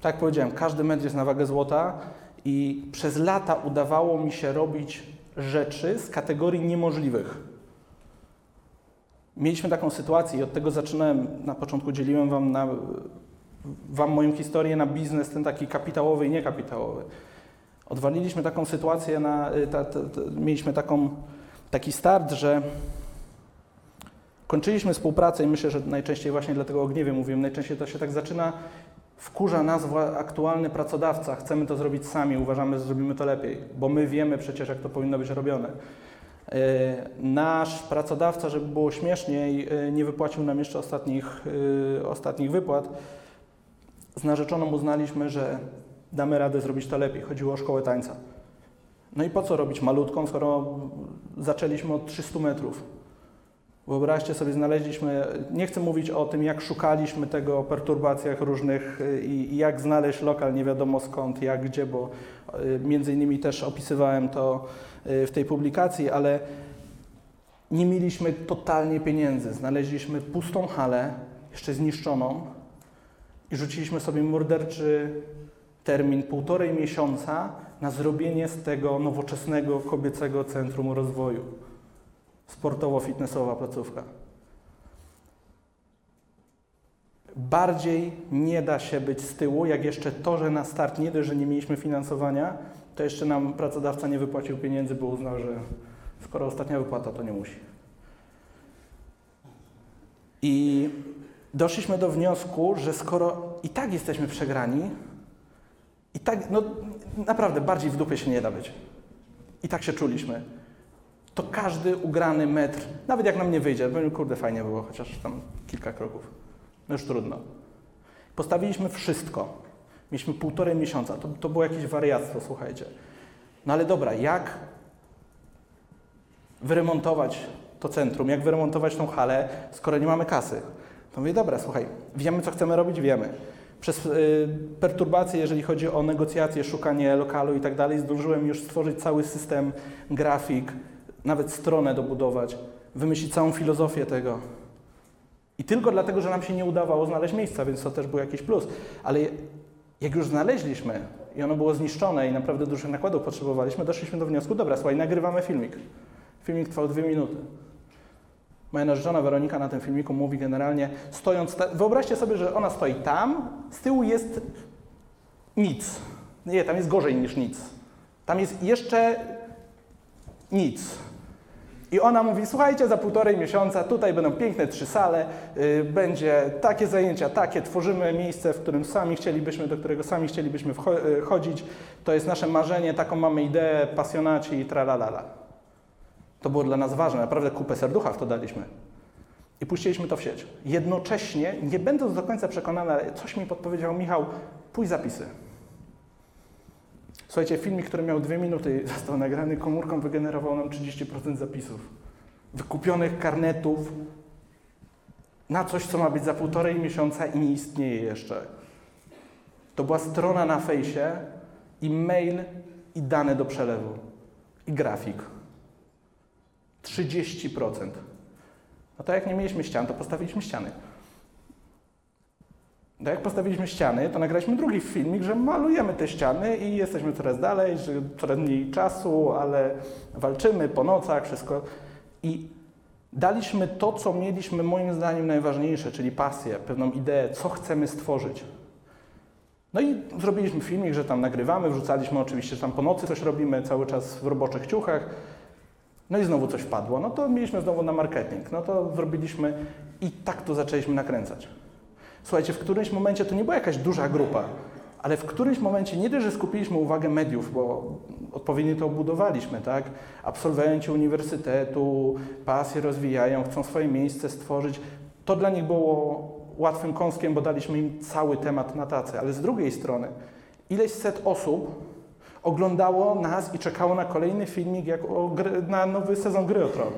Tak jak powiedziałem, każdy metr jest na wagę złota i przez lata udawało mi się robić rzeczy z kategorii niemożliwych. Mieliśmy taką sytuację i od tego zaczynałem, na początku dzieliłem Wam, na, wam moją historię na biznes, ten taki kapitałowy i niekapitałowy. Odwaliliśmy taką sytuację, na, ta, ta, ta, mieliśmy taką, taki start, że kończyliśmy współpracę i myślę, że najczęściej właśnie dlatego o gniewie mówiłem, najczęściej to się tak zaczyna, wkurza nas aktualny pracodawca, chcemy to zrobić sami, uważamy, że zrobimy to lepiej, bo my wiemy przecież, jak to powinno być robione. Nasz pracodawca, żeby było śmieszniej, nie wypłacił nam jeszcze ostatnich, ostatnich wypłat. Z narzeczoną uznaliśmy, że damy radę zrobić to lepiej. Chodziło o szkołę tańca. No i po co robić malutką, skoro zaczęliśmy od 300 metrów? Wyobraźcie sobie, znaleźliśmy, nie chcę mówić o tym, jak szukaliśmy tego, o perturbacjach różnych i, i jak znaleźć lokal nie wiadomo skąd, jak, gdzie, bo y, między innymi też opisywałem to y, w tej publikacji, ale nie mieliśmy totalnie pieniędzy. Znaleźliśmy pustą halę, jeszcze zniszczoną i rzuciliśmy sobie morderczy termin półtorej miesiąca na zrobienie z tego nowoczesnego kobiecego centrum rozwoju sportowo-fitnessowa placówka. Bardziej nie da się być z tyłu, jak jeszcze to, że na start nie dość, że nie mieliśmy finansowania, to jeszcze nam pracodawca nie wypłacił pieniędzy, bo uznał, że skoro ostatnia wypłata, to nie musi. I doszliśmy do wniosku, że skoro i tak jesteśmy przegrani, i tak, no naprawdę, bardziej w dupie się nie da być. I tak się czuliśmy to każdy ugrany metr, nawet jak nam nie wyjdzie, powiem, kurde, fajnie było, chociaż tam kilka kroków. No już trudno. Postawiliśmy wszystko. Mieliśmy półtorej miesiąca. To, to było jakieś wariactwo, słuchajcie. No ale dobra, jak wyremontować to centrum, jak wyremontować tą halę, skoro nie mamy kasy? To mówię, dobra, słuchaj, wiemy, co chcemy robić, wiemy. Przez y, perturbacje, jeżeli chodzi o negocjacje, szukanie lokalu i tak dalej, zdążyłem już stworzyć cały system, grafik, nawet stronę dobudować, wymyślić całą filozofię tego. I tylko dlatego, że nam się nie udawało znaleźć miejsca, więc to też był jakiś plus. Ale jak już znaleźliśmy i ono było zniszczone i naprawdę dużych nakładów potrzebowaliśmy, doszliśmy do wniosku, dobra, słuchaj, nagrywamy filmik. Filmik trwał dwie minuty. Moja narzeczona Weronika na tym filmiku mówi generalnie, stojąc, wyobraźcie sobie, że ona stoi tam, z tyłu jest nic. Nie, tam jest gorzej niż nic. Tam jest jeszcze nic. I ona mówi, słuchajcie, za półtorej miesiąca tutaj będą piękne trzy sale, y, będzie takie zajęcia, takie, tworzymy miejsce, w którym sami chcielibyśmy, do którego sami chcielibyśmy y, chodzić. To jest nasze marzenie, taką mamy ideę, pasjonaci i tralalala. To było dla nas ważne, naprawdę kupę serducha w to daliśmy. I puściliśmy to w sieć. Jednocześnie, nie będąc do końca przekonany, ale coś mi podpowiedział Michał, pójdź zapisy. Słuchajcie, filmik, który miał dwie minuty, został nagrany komórką, wygenerował nam 30% zapisów. Wykupionych karnetów na coś, co ma być za półtorej miesiąca i nie istnieje jeszcze. To była strona na fejsie i mail i dane do przelewu i grafik. 30%. No to jak nie mieliśmy ścian, to postawiliśmy ściany. No jak postawiliśmy ściany, to nagraliśmy drugi filmik, że malujemy te ściany i jesteśmy coraz dalej, że coraz mniej czasu, ale walczymy po nocach, wszystko. I daliśmy to, co mieliśmy moim zdaniem najważniejsze, czyli pasję, pewną ideę, co chcemy stworzyć. No i zrobiliśmy filmik, że tam nagrywamy, wrzucaliśmy oczywiście, że tam po nocy coś robimy, cały czas w roboczych ciuchach. No i znowu coś wpadło. No to mieliśmy znowu na marketing. No to zrobiliśmy i tak to zaczęliśmy nakręcać. Słuchajcie, w którymś momencie to nie była jakaś duża grupa, ale w którymś momencie nie dość, że skupiliśmy uwagę mediów, bo odpowiednio to obudowaliśmy, tak? Absolwenci uniwersytetu pasję rozwijają, chcą swoje miejsce stworzyć. To dla nich było łatwym kąskiem, bo daliśmy im cały temat na tacę, ale z drugiej strony ileś set osób oglądało nas i czekało na kolejny filmik, jak gry, na nowy sezon Gry o Tron.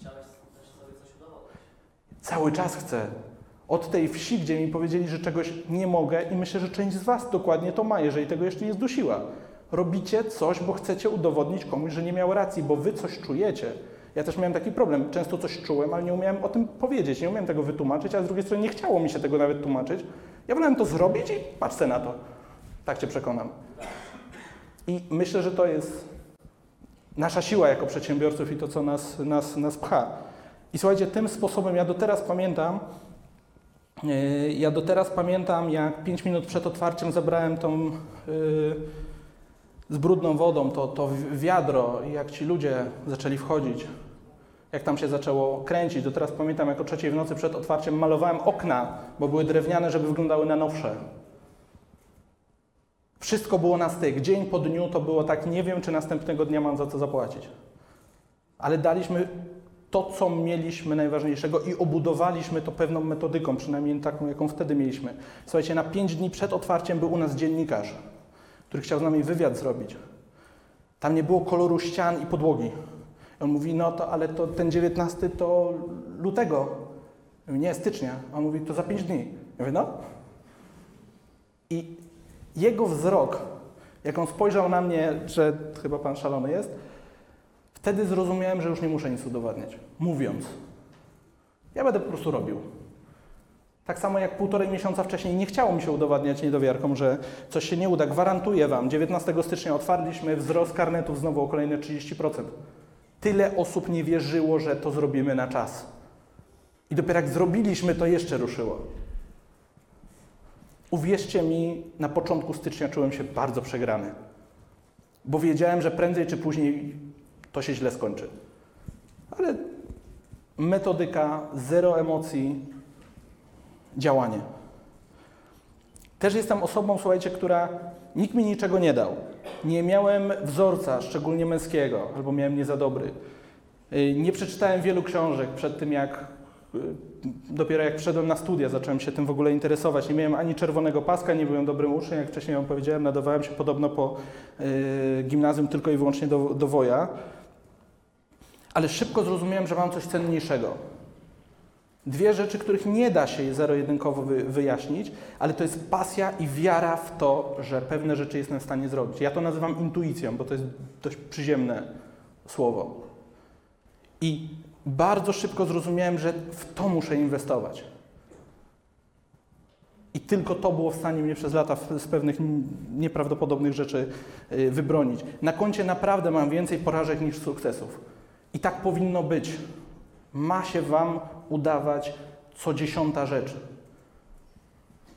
Chciałeś też sobie coś udowodnić. Cały czas chcę. Od tej wsi, gdzie mi powiedzieli, że czegoś nie mogę i myślę, że część z Was dokładnie to ma, jeżeli tego jeszcze nie zdusiła. Robicie coś, bo chcecie udowodnić komuś, że nie miał racji, bo Wy coś czujecie. Ja też miałem taki problem. Często coś czułem, ale nie umiałem o tym powiedzieć, nie umiałem tego wytłumaczyć, a z drugiej strony nie chciało mi się tego nawet tłumaczyć. Ja wolałem to zrobić i patrzcie na to. Tak Cię przekonam. I myślę, że to jest nasza siła jako przedsiębiorców i to, co nas, nas, nas pcha. I słuchajcie, tym sposobem ja do teraz pamiętam, ja do teraz pamiętam, jak 5 minut przed otwarciem zabrałem tą yy, z brudną wodą, to, to wi- wiadro i jak ci ludzie zaczęli wchodzić, jak tam się zaczęło kręcić. Do teraz pamiętam, jak o trzeciej w nocy przed otwarciem malowałem okna, bo były drewniane, żeby wyglądały na nowsze. Wszystko było na styk. Dzień po dniu to było tak, nie wiem, czy następnego dnia mam za co zapłacić. Ale daliśmy to, co mieliśmy najważniejszego i obudowaliśmy to pewną metodyką, przynajmniej taką, jaką wtedy mieliśmy. Słuchajcie, na pięć dni przed otwarciem był u nas dziennikarz, który chciał z nami wywiad zrobić. Tam nie było koloru ścian i podłogi. I on mówi, no to, ale to ten 19 to lutego. Ja nie, stycznia. A on mówi, to za pięć dni. Ja mówię, no. I jego wzrok, jak on spojrzał na mnie, że chyba pan szalony jest, wtedy zrozumiałem, że już nie muszę nic udowadniać. Mówiąc, ja będę po prostu robił. Tak samo jak półtorej miesiąca wcześniej nie chciało mi się udowadniać niedowiarkom, że coś się nie uda. Gwarantuję Wam, 19 stycznia otwarliśmy wzrost karnetów znowu o kolejne 30%. Tyle osób nie wierzyło, że to zrobimy na czas. I dopiero jak zrobiliśmy, to jeszcze ruszyło. Uwierzcie mi, na początku stycznia czułem się bardzo przegrany, bo wiedziałem, że prędzej czy później to się źle skończy. Ale metodyka, zero emocji, działanie. Też jestem osobą, słuchajcie, która nikt mi niczego nie dał. Nie miałem wzorca, szczególnie męskiego, albo miałem nie za dobry. Y, Nie przeczytałem wielu książek przed tym, jak y, dopiero jak wszedłem na studia, zacząłem się tym w ogóle interesować. Nie miałem ani czerwonego paska, nie byłem dobrym uczniem, jak wcześniej wam powiedziałem, nadawałem się podobno po y, gimnazjum tylko i wyłącznie do, do woja. Ale szybko zrozumiałem, że mam coś cenniejszego. Dwie rzeczy, których nie da się zero-jedynkowo wy, wyjaśnić, ale to jest pasja i wiara w to, że pewne rzeczy jestem w stanie zrobić. Ja to nazywam intuicją, bo to jest dość przyziemne słowo. I bardzo szybko zrozumiałem, że w to muszę inwestować. I tylko to było w stanie mnie przez lata z pewnych nieprawdopodobnych rzeczy y, wybronić. Na koncie naprawdę mam więcej porażek niż sukcesów. I tak powinno być. Ma się Wam udawać co dziesiąta rzecz.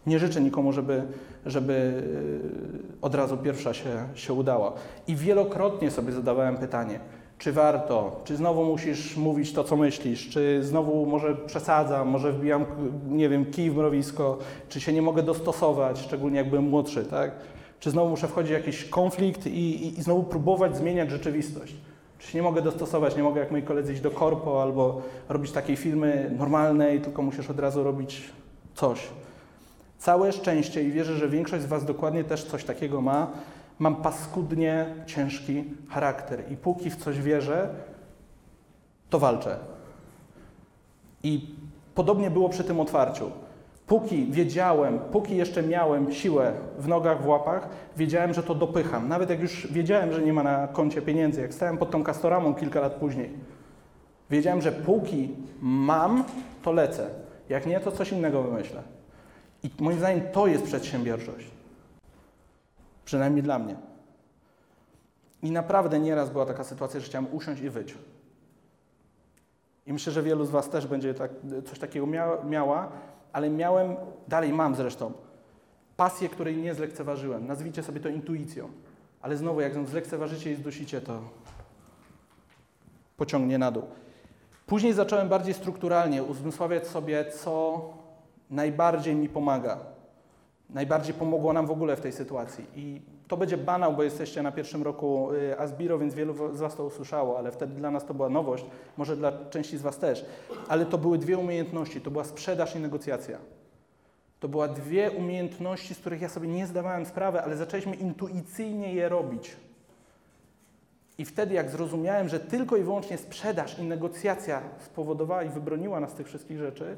Nie życzę nikomu, żeby, żeby y, od razu pierwsza się, się udała. I wielokrotnie sobie zadawałem pytanie, czy warto, czy znowu musisz mówić to, co myślisz, czy znowu może przesadzam, może wbijam, nie wiem, kij w mrowisko, czy się nie mogę dostosować, szczególnie jak byłem młodszy, tak? Czy znowu muszę wchodzić w jakiś konflikt i, i, i znowu próbować zmieniać rzeczywistość. Czy nie mogę dostosować, nie mogę jak moi koledzy iść do korpo albo robić takiej firmy normalnej, tylko musisz od razu robić coś. Całe szczęście i wierzę, że większość z Was dokładnie też coś takiego ma. Mam paskudnie ciężki charakter i póki w coś wierzę, to walczę. I podobnie było przy tym otwarciu. Póki wiedziałem, póki jeszcze miałem siłę w nogach, w łapach, wiedziałem, że to dopycham. Nawet jak już wiedziałem, że nie ma na koncie pieniędzy, jak stałem pod tą kastoramą kilka lat później, wiedziałem, że póki mam, to lecę. Jak nie, to coś innego wymyślę. I moim zdaniem to jest przedsiębiorczość. Przynajmniej dla mnie. I naprawdę nieraz była taka sytuacja, że chciałem usiąść i wyć. I myślę, że wielu z Was też będzie tak, coś takiego mia, miała, ale miałem, dalej mam zresztą, pasję, której nie zlekceważyłem. Nazwijcie sobie to intuicją. Ale znowu, jak ją zlekceważycie i zdusicie, to pociągnie na dół. Później zacząłem bardziej strukturalnie uzmysławiać sobie, co najbardziej mi pomaga. Najbardziej pomogło nam w ogóle w tej sytuacji. I to będzie banał, bo jesteście na pierwszym roku y, Asbiro, więc wielu z Was to usłyszało, ale wtedy dla nas to była nowość, może dla części z Was też. Ale to były dwie umiejętności. To była sprzedaż i negocjacja. To były dwie umiejętności, z których ja sobie nie zdawałem sprawy, ale zaczęliśmy intuicyjnie je robić. I wtedy, jak zrozumiałem, że tylko i wyłącznie sprzedaż i negocjacja spowodowała i wybroniła nas tych wszystkich rzeczy,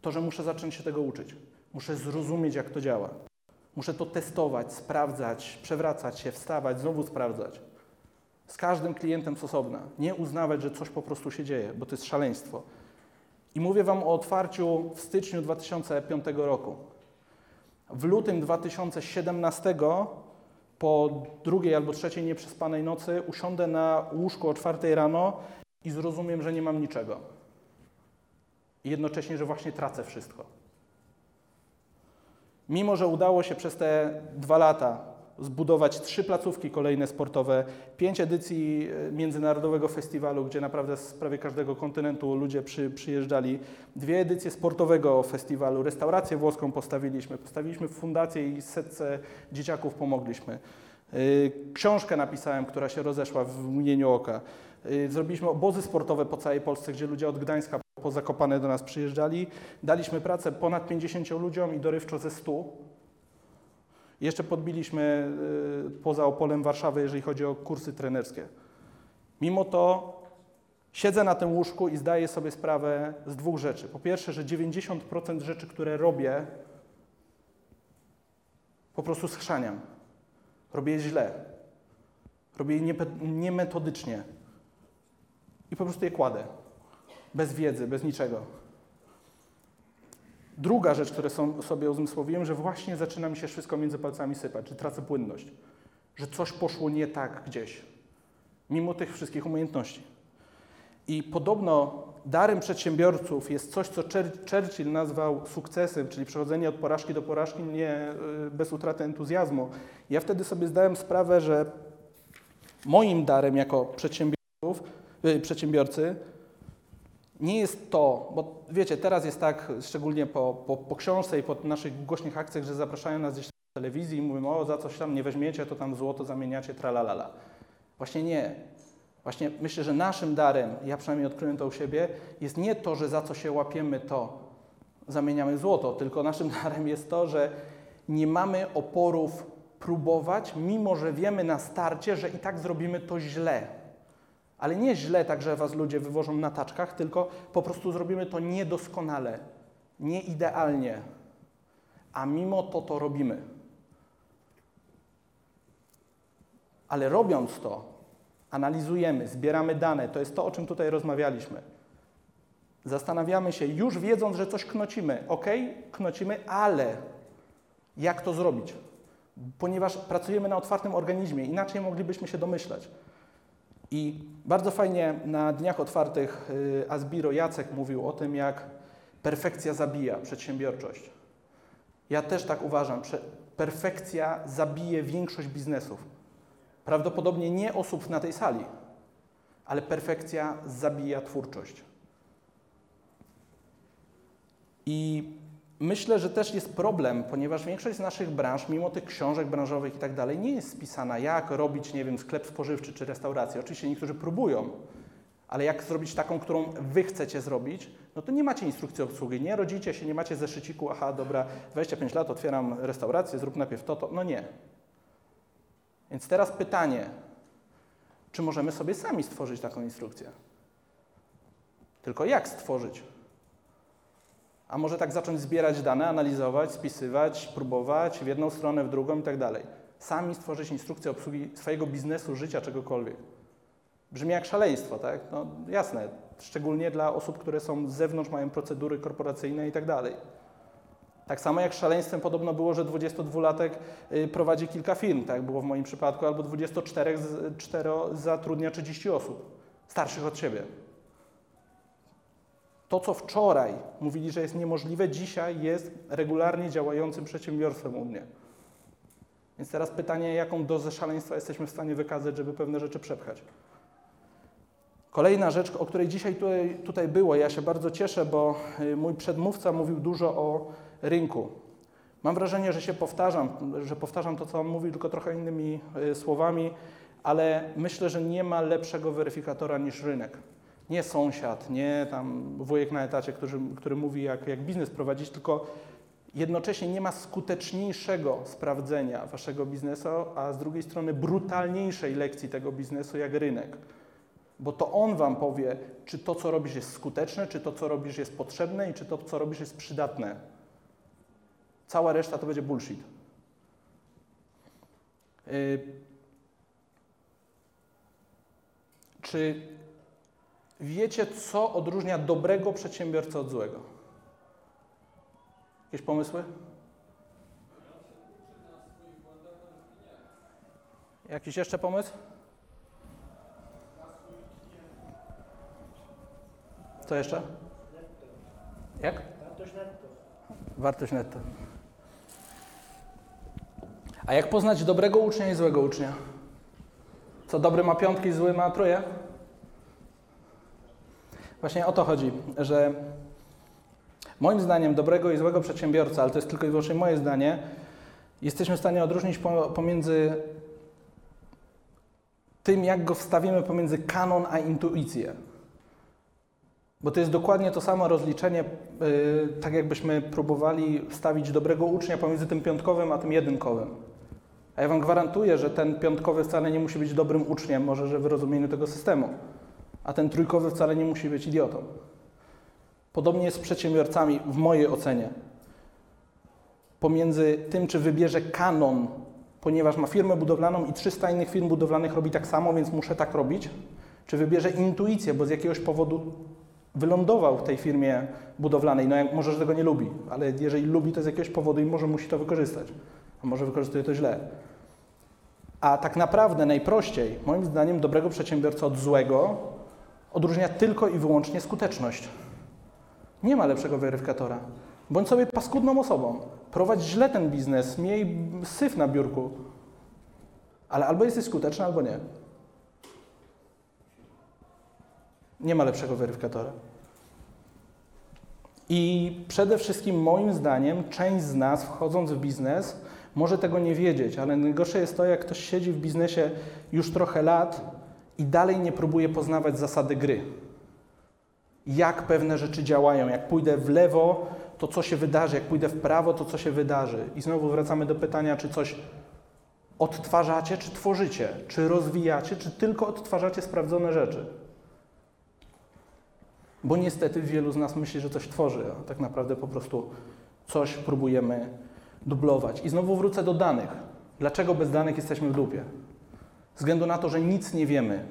to, że muszę zacząć się tego uczyć. Muszę zrozumieć, jak to działa. Muszę to testować, sprawdzać, przewracać się, wstawać, znowu sprawdzać. Z każdym klientem z osobna. Nie uznawać, że coś po prostu się dzieje, bo to jest szaleństwo. I mówię Wam o otwarciu w styczniu 2005 roku. W lutym 2017 po drugiej albo trzeciej nieprzespanej nocy usiądę na łóżku o czwartej rano i zrozumiem, że nie mam niczego. I jednocześnie, że właśnie tracę wszystko. Mimo, że udało się przez te dwa lata zbudować trzy placówki kolejne sportowe, pięć edycji e, międzynarodowego festiwalu, gdzie naprawdę z prawie każdego kontynentu ludzie przy, przyjeżdżali, dwie edycje sportowego festiwalu, restaurację włoską postawiliśmy, postawiliśmy fundację i setce dzieciaków pomogliśmy. Y, Książkę napisałem, która się rozeszła w mgnieniu oka. Y, Zrobiliśmy obozy sportowe po całej Polsce, gdzie ludzie od Gdańska po Zakopane do nas przyjeżdżali. Daliśmy pracę ponad 50 ludziom i dorywczo ze 100. Jeszcze podbiliśmy y, poza Opolem Warszawę, jeżeli chodzi o kursy trenerskie. Mimo to siedzę na tym łóżku i zdaję sobie sprawę z dwóch rzeczy. Po pierwsze, że 90% rzeczy, które robię, po prostu schrzaniam. Robię je źle. Robię je niemetodycznie. I po prostu je kładę. Bez wiedzy, bez niczego. Druga rzecz, którą sobie uzmysłowiłem, że właśnie zaczyna mi się wszystko między palcami sypać, że tracę płynność, że coś poszło nie tak gdzieś, mimo tych wszystkich umiejętności. I podobno darem przedsiębiorców jest coś, co Chur- Churchill nazwał sukcesem, czyli przechodzenie od porażki do porażki nie y, bez utraty entuzjazmu. Ja wtedy sobie zdałem sprawę, że moim darem jako przedsiębiorców, przedsiębiorcy nie jest to, bo wiecie, teraz jest tak, szczególnie po, po, po książce i po naszych głośnych akcjach, że zapraszają nas gdzieś w telewizji i mówią, o, za coś tam nie weźmiecie, to tam złoto zamieniacie, tralalala. Właśnie nie. Właśnie myślę, że naszym darem, ja przynajmniej odkryłem to u siebie, jest nie to, że za co się łapiemy, to zamieniamy złoto, tylko naszym darem jest to, że nie mamy oporów próbować, mimo że wiemy na starcie, że i tak zrobimy to źle. Ale nie źle tak, że was ludzie wywożą na taczkach, tylko po prostu zrobimy to niedoskonale, nieidealnie. A mimo to to robimy. Ale robiąc to, analizujemy, zbieramy dane, to jest to, o czym tutaj rozmawialiśmy. Zastanawiamy się, już wiedząc, że coś knocimy. Ok, knocimy, ale jak to zrobić? Ponieważ pracujemy na otwartym organizmie, inaczej moglibyśmy się domyślać. I bardzo fajnie na Dniach Otwartych y, Asbiro Jacek mówił o tym, jak perfekcja zabija przedsiębiorczość. Ja też tak uważam. Perfekcja zabije większość biznesów. Prawdopodobnie nie osób na tej sali, ale perfekcja zabija twórczość. I myślę, że też jest problem, ponieważ większość z naszych branż, mimo tych książek branżowych i tak dalej, nie jest spisana, jak robić, nie wiem, sklep spożywczy czy restaurację. Oczywiście niektórzy próbują, ale jak zrobić taką, którą wy chcecie zrobić, no to nie macie instrukcji obsługi, nie rodzicie się, nie macie zeszyciku, aha, dobra, 25 lat, otwieram restaurację, zrób najpierw to, to. No nie. Więc teraz pytanie, czy możemy sobie sami stworzyć taką instrukcję? Tylko jak stworzyć? A może tak zacząć zbierać dane, analizować, spisywać, próbować w jedną stronę, w drugą i tak dalej. Sami stworzyć instrukcję obsługi swojego biznesu, życia, czegokolwiek. Brzmi jak szaleństwo, tak? No jasne, szczególnie dla osób, które są z zewnątrz, mają procedury korporacyjne i tak dalej. Tak samo jak szaleństwem podobno było, że 22-latek y, prowadzi kilka firm, tak było w moim przypadku, albo 24 z- cztero zatrudnia 30 osób, starszych od siebie. To, co wczoraj mówili, że jest niemożliwe, dzisiaj jest regularnie działającym przedsiębiorstwem u mnie. Więc teraz pytanie, jaką dozę szaleństwa jesteśmy w stanie wykazać, żeby pewne rzeczy przepchać. Kolejna rzecz, o której dzisiaj tutaj, tutaj było, ja się bardzo cieszę, bo y, mój przedmówca mówił dużo o rynku. Mam wrażenie, że się powtarzam, że powtarzam to, co on mówił, tylko trochę innymi y, słowami, ale myślę, że nie ma lepszego weryfikatora niż rynek. Nie sąsiad, nie tam wujek na etacie, który, który mówi, jak, jak biznes prowadzić, tylko jednocześnie nie ma skuteczniejszego sprawdzenia waszego biznesu, a z drugiej strony brutalniejszej lekcji tego biznesu jak rynek. Bo to on wam powie, czy to, co robisz, jest skuteczne, czy to, co robisz, jest potrzebne i czy to, co robisz, jest przydatne. Cała reszta to będzie bullshit. Yy, czy wiecie, co odróżnia dobrego przedsiębiorcę od złego? Jakieś pomysły? Jakiś jeszcze pomysł? Co jeszcze? Jak? Wartość netto. Wartość netto. A jak poznać dobrego ucznia i złego ucznia? Co dobry ma piątki, zły ma troje? Właśnie o to chodzi, że moim zdaniem dobrego i złego przedsiębiorca, ale to jest tylko i wyłącznie moje zdanie, jesteśmy w stanie odróżnić po, pomiędzy tym, jak go wstawimy pomiędzy kanon a intuicję. Bo to jest dokładnie to samo rozliczenie, yy, tak jakbyśmy próbowali wstawić dobrego ucznia pomiędzy tym piątkowym a tym jedynkowym. A ja Wam gwarantuję, że ten piątkowy wcale nie musi być dobrym uczniem, może że w rozumieniu tego systemu, a ten trójkowy wcale nie musi być idiotą. Podobnie jest z przedsiębiorcami, w mojej ocenie. Pomiędzy tym, czy wybierze kanon, ponieważ ma firmę budowlaną i 300 innych firm budowlanych robi tak samo, więc muszę tak robić, czy wybierze intuicję, bo z jakiegoś powodu wylądował w tej firmie budowlanej. No może, że tego nie lubi, ale jeżeli lubi, to z jakiegoś powodu i może musi to wykorzystać. A może wykorzystuje to źle. A tak naprawdę najprościej, moim zdaniem, dobrego przedsiębiorcę od złego odróżnia tylko i wyłącznie skuteczność. Nie ma lepszego weryfikatora. Bądź sobie paskudną osobą. Prowadź źle ten biznes, miej syf na biurku. Ale albo jesteś skuteczny, albo nie. Nie ma lepszego weryfikatora. I przede wszystkim moim zdaniem część z nas wchodząc w biznes może tego nie wiedzieć, ale najgorsze jest to, jak ktoś siedzi w biznesie już trochę lat i dalej nie próbuje poznawać zasady gry. Jak pewne rzeczy działają, jak pójdę w lewo, to co się wydarzy, jak pójdę w prawo, to co się wydarzy. I znowu wracamy do pytania, czy coś odtwarzacie, czy tworzycie, czy rozwijacie, czy tylko odtwarzacie sprawdzone rzeczy. Bo niestety wielu z nas myśli, że coś tworzy, a tak naprawdę po prostu coś próbujemy dublować. I znowu wrócę do danych. Dlaczego bez danych jesteśmy w dupie? Względu na to, że nic nie wiemy.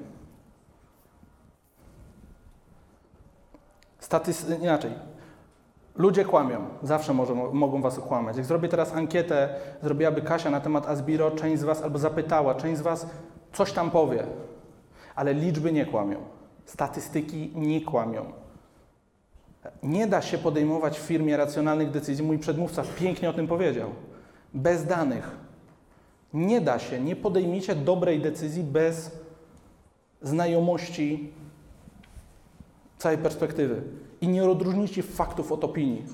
Inaczej. Ludzie kłamią, zawsze może, mogą Was okłamać. Jak zrobię teraz ankietę, zrobiłaby Kasia na temat Asbiro, część z Was albo zapytała, część z Was coś tam powie, ale liczby nie kłamią, statystyki nie kłamią. Nie da się podejmować w firmie racjonalnych decyzji. Mój przedmówca pięknie o tym powiedział. Bez danych. Nie da się, nie podejmiecie dobrej decyzji bez znajomości całej perspektywy i nie odróżnicie faktów od opinii.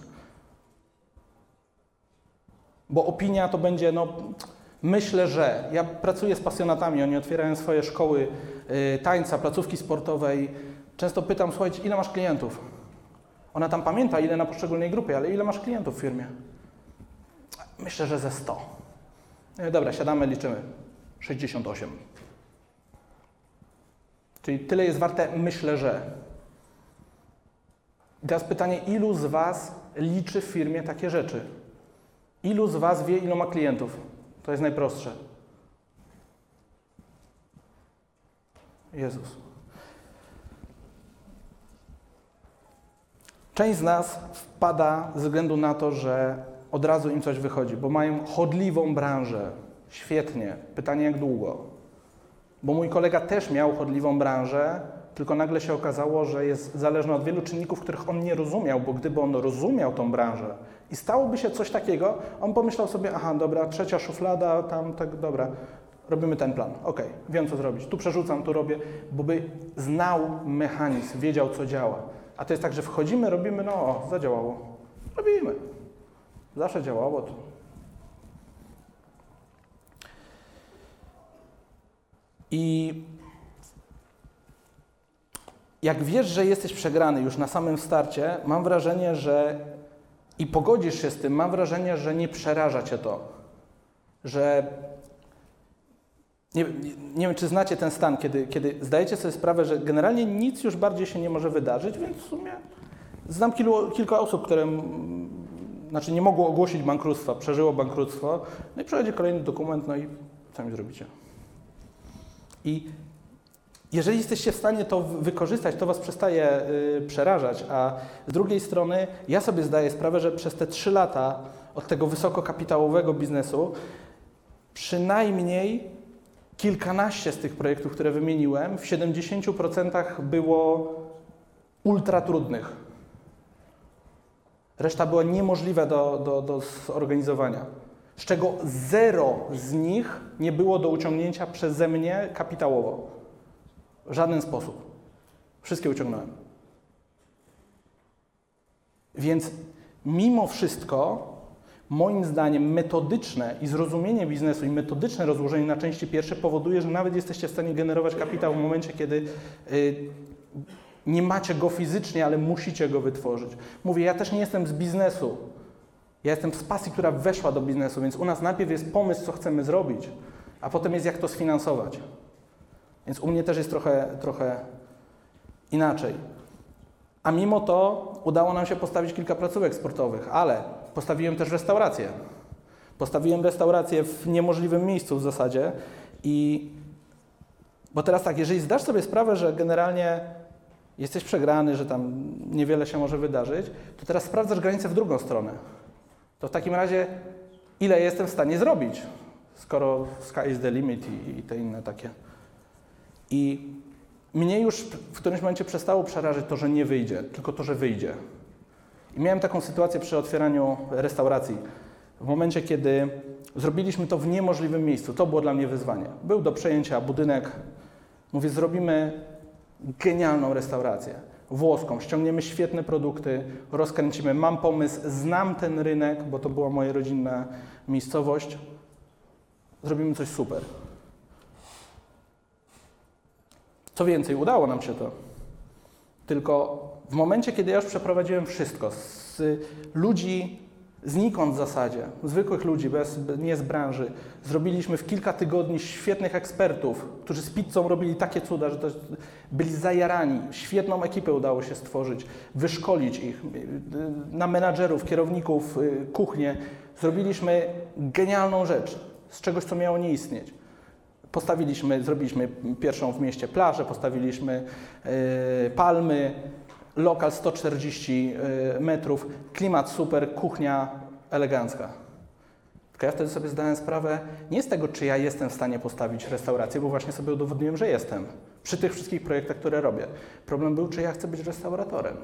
Bo opinia to będzie, no, myślę, że. Ja pracuję z pasjonatami, oni otwierają swoje szkoły y, tańca, placówki sportowej. Często pytam, słuchajcie, ile masz klientów? Ona tam pamięta, ile na poszczególnej grupie, ale ile masz klientów w firmie? Myślę, że ze 100. I dobra, siadamy, liczymy. 68. Czyli tyle jest warte, myślę, że. Teraz pytanie, ilu z Was liczy w firmie takie rzeczy? Ilu z Was wie, ilu ma klientów? To jest najprostsze. Jezus. Część z nas wpada ze względu na to, że od razu im coś wychodzi, bo mają chodliwą branżę. Świetnie. Pytanie, jak długo? Bo mój kolega też miał chodliwą branżę, tylko nagle się okazało, że jest zależny od wielu czynników, których on nie rozumiał, bo gdyby on rozumiał tą branżę i stałoby się coś takiego, on pomyślał sobie, aha, dobra, trzecia szuflada, tam, tak, dobra, robimy ten plan, okej, wiem co zrobić, tu przerzucam, tu robię, bo by znał mechanizm, wiedział co działa. A to jest tak, że wchodzimy, robimy, no o, zadziałało, robimy. Zawsze działało to. I jak wiesz, że jesteś przegrany już na samym starcie, mam wrażenie, że i pogodzisz się z tym, mam wrażenie, że nie przeraża cię to. Że nie, nie, nie wiem, czy znacie ten stan, kiedy, kiedy zdajecie sobie sprawę, że generalnie nic już bardziej się nie może wydarzyć, więc w sumie znam kilu, kilka osób, które znaczy nie mogło ogłosić bankructwa, przeżyło bankructwo, no i przychodzi kolejny dokument, no i co mi zrobicie? I jeżeli jesteście w stanie to wykorzystać, to Was przestaje y, przerażać, a z drugiej strony ja sobie zdaję sprawę, że przez te trzy lata od tego wysokokapitałowego biznesu przynajmniej kilkanaście z tych projektów, które wymieniłem, w 70% było ultra trudnych. Reszta była niemożliwa do, do, do zorganizowania, z czego zero z nich nie było do uciągnięcia przeze mnie kapitałowo. W żaden sposób. Wszystkie uciągnąłem. Więc mimo wszystko, moim zdaniem, metodyczne i zrozumienie biznesu i metodyczne rozłożenie na części pierwsze powoduje, że nawet jesteście w stanie generować kapitał w momencie, kiedy y, nie macie go fizycznie, ale musicie go wytworzyć. Mówię, ja też nie jestem z biznesu. Ja jestem z pasji, która weszła do biznesu, więc u nas najpierw jest pomysł, co chcemy zrobić, a potem jest, jak to sfinansować. Więc u mnie też jest trochę, trochę inaczej. A mimo to udało nam się postawić kilka placówek sportowych, ale postawiłem też restaurację. Postawiłem restaurację w niemożliwym miejscu w zasadzie i bo teraz tak, jeżeli zdasz sobie sprawę, że generalnie jesteś przegrany, że tam niewiele się może wydarzyć, to teraz sprawdzasz granicę w drugą stronę. To w takim razie ile jestem w stanie zrobić, skoro sky is the limit i, i te inne takie. I mnie już w którymś momencie przestało przerażać to, że nie wyjdzie, tylko to, że wyjdzie. I miałem taką sytuację przy otwieraniu restauracji. W momencie, kiedy zrobiliśmy to w niemożliwym miejscu, to było dla mnie wyzwanie. Był do przejęcia budynek. Mówię, zrobimy genialną restaurację. włoską. Ściągniemy świetne produkty, rozkręcimy. Mam pomysł, znam ten rynek, bo to była moja rodzinna miejscowość. Zrobimy coś super. Co więcej, udało nam się to. Tylko w momencie, kiedy ja już przeprowadziłem wszystko, z ludzi znikąd w zasadzie, zwykłych ludzi, bez, nie z branży, zrobiliśmy w kilka tygodni świetnych ekspertów, którzy z pizzą robili takie cuda, że byli zajarani. Świetną ekipę udało się stworzyć, wyszkolić ich na menadżerów, kierowników, y, kuchnię. Zrobiliśmy genialną rzecz z czegoś, co miało nie istnieć. Postawiliśmy, zrobiliśmy pierwszą w mieście plażę, postawiliśmy y, palmy, lokal 140 y, metrów, klimat super, kuchnia elegancka. Tylko ja wtedy sobie zdałem sprawę nie z tego, czy ja jestem w stanie postawić restaurację, bo właśnie sobie udowodniłem, że jestem. Przy tych wszystkich projektach, które robię. Problem był, czy ja chcę być restauratorem.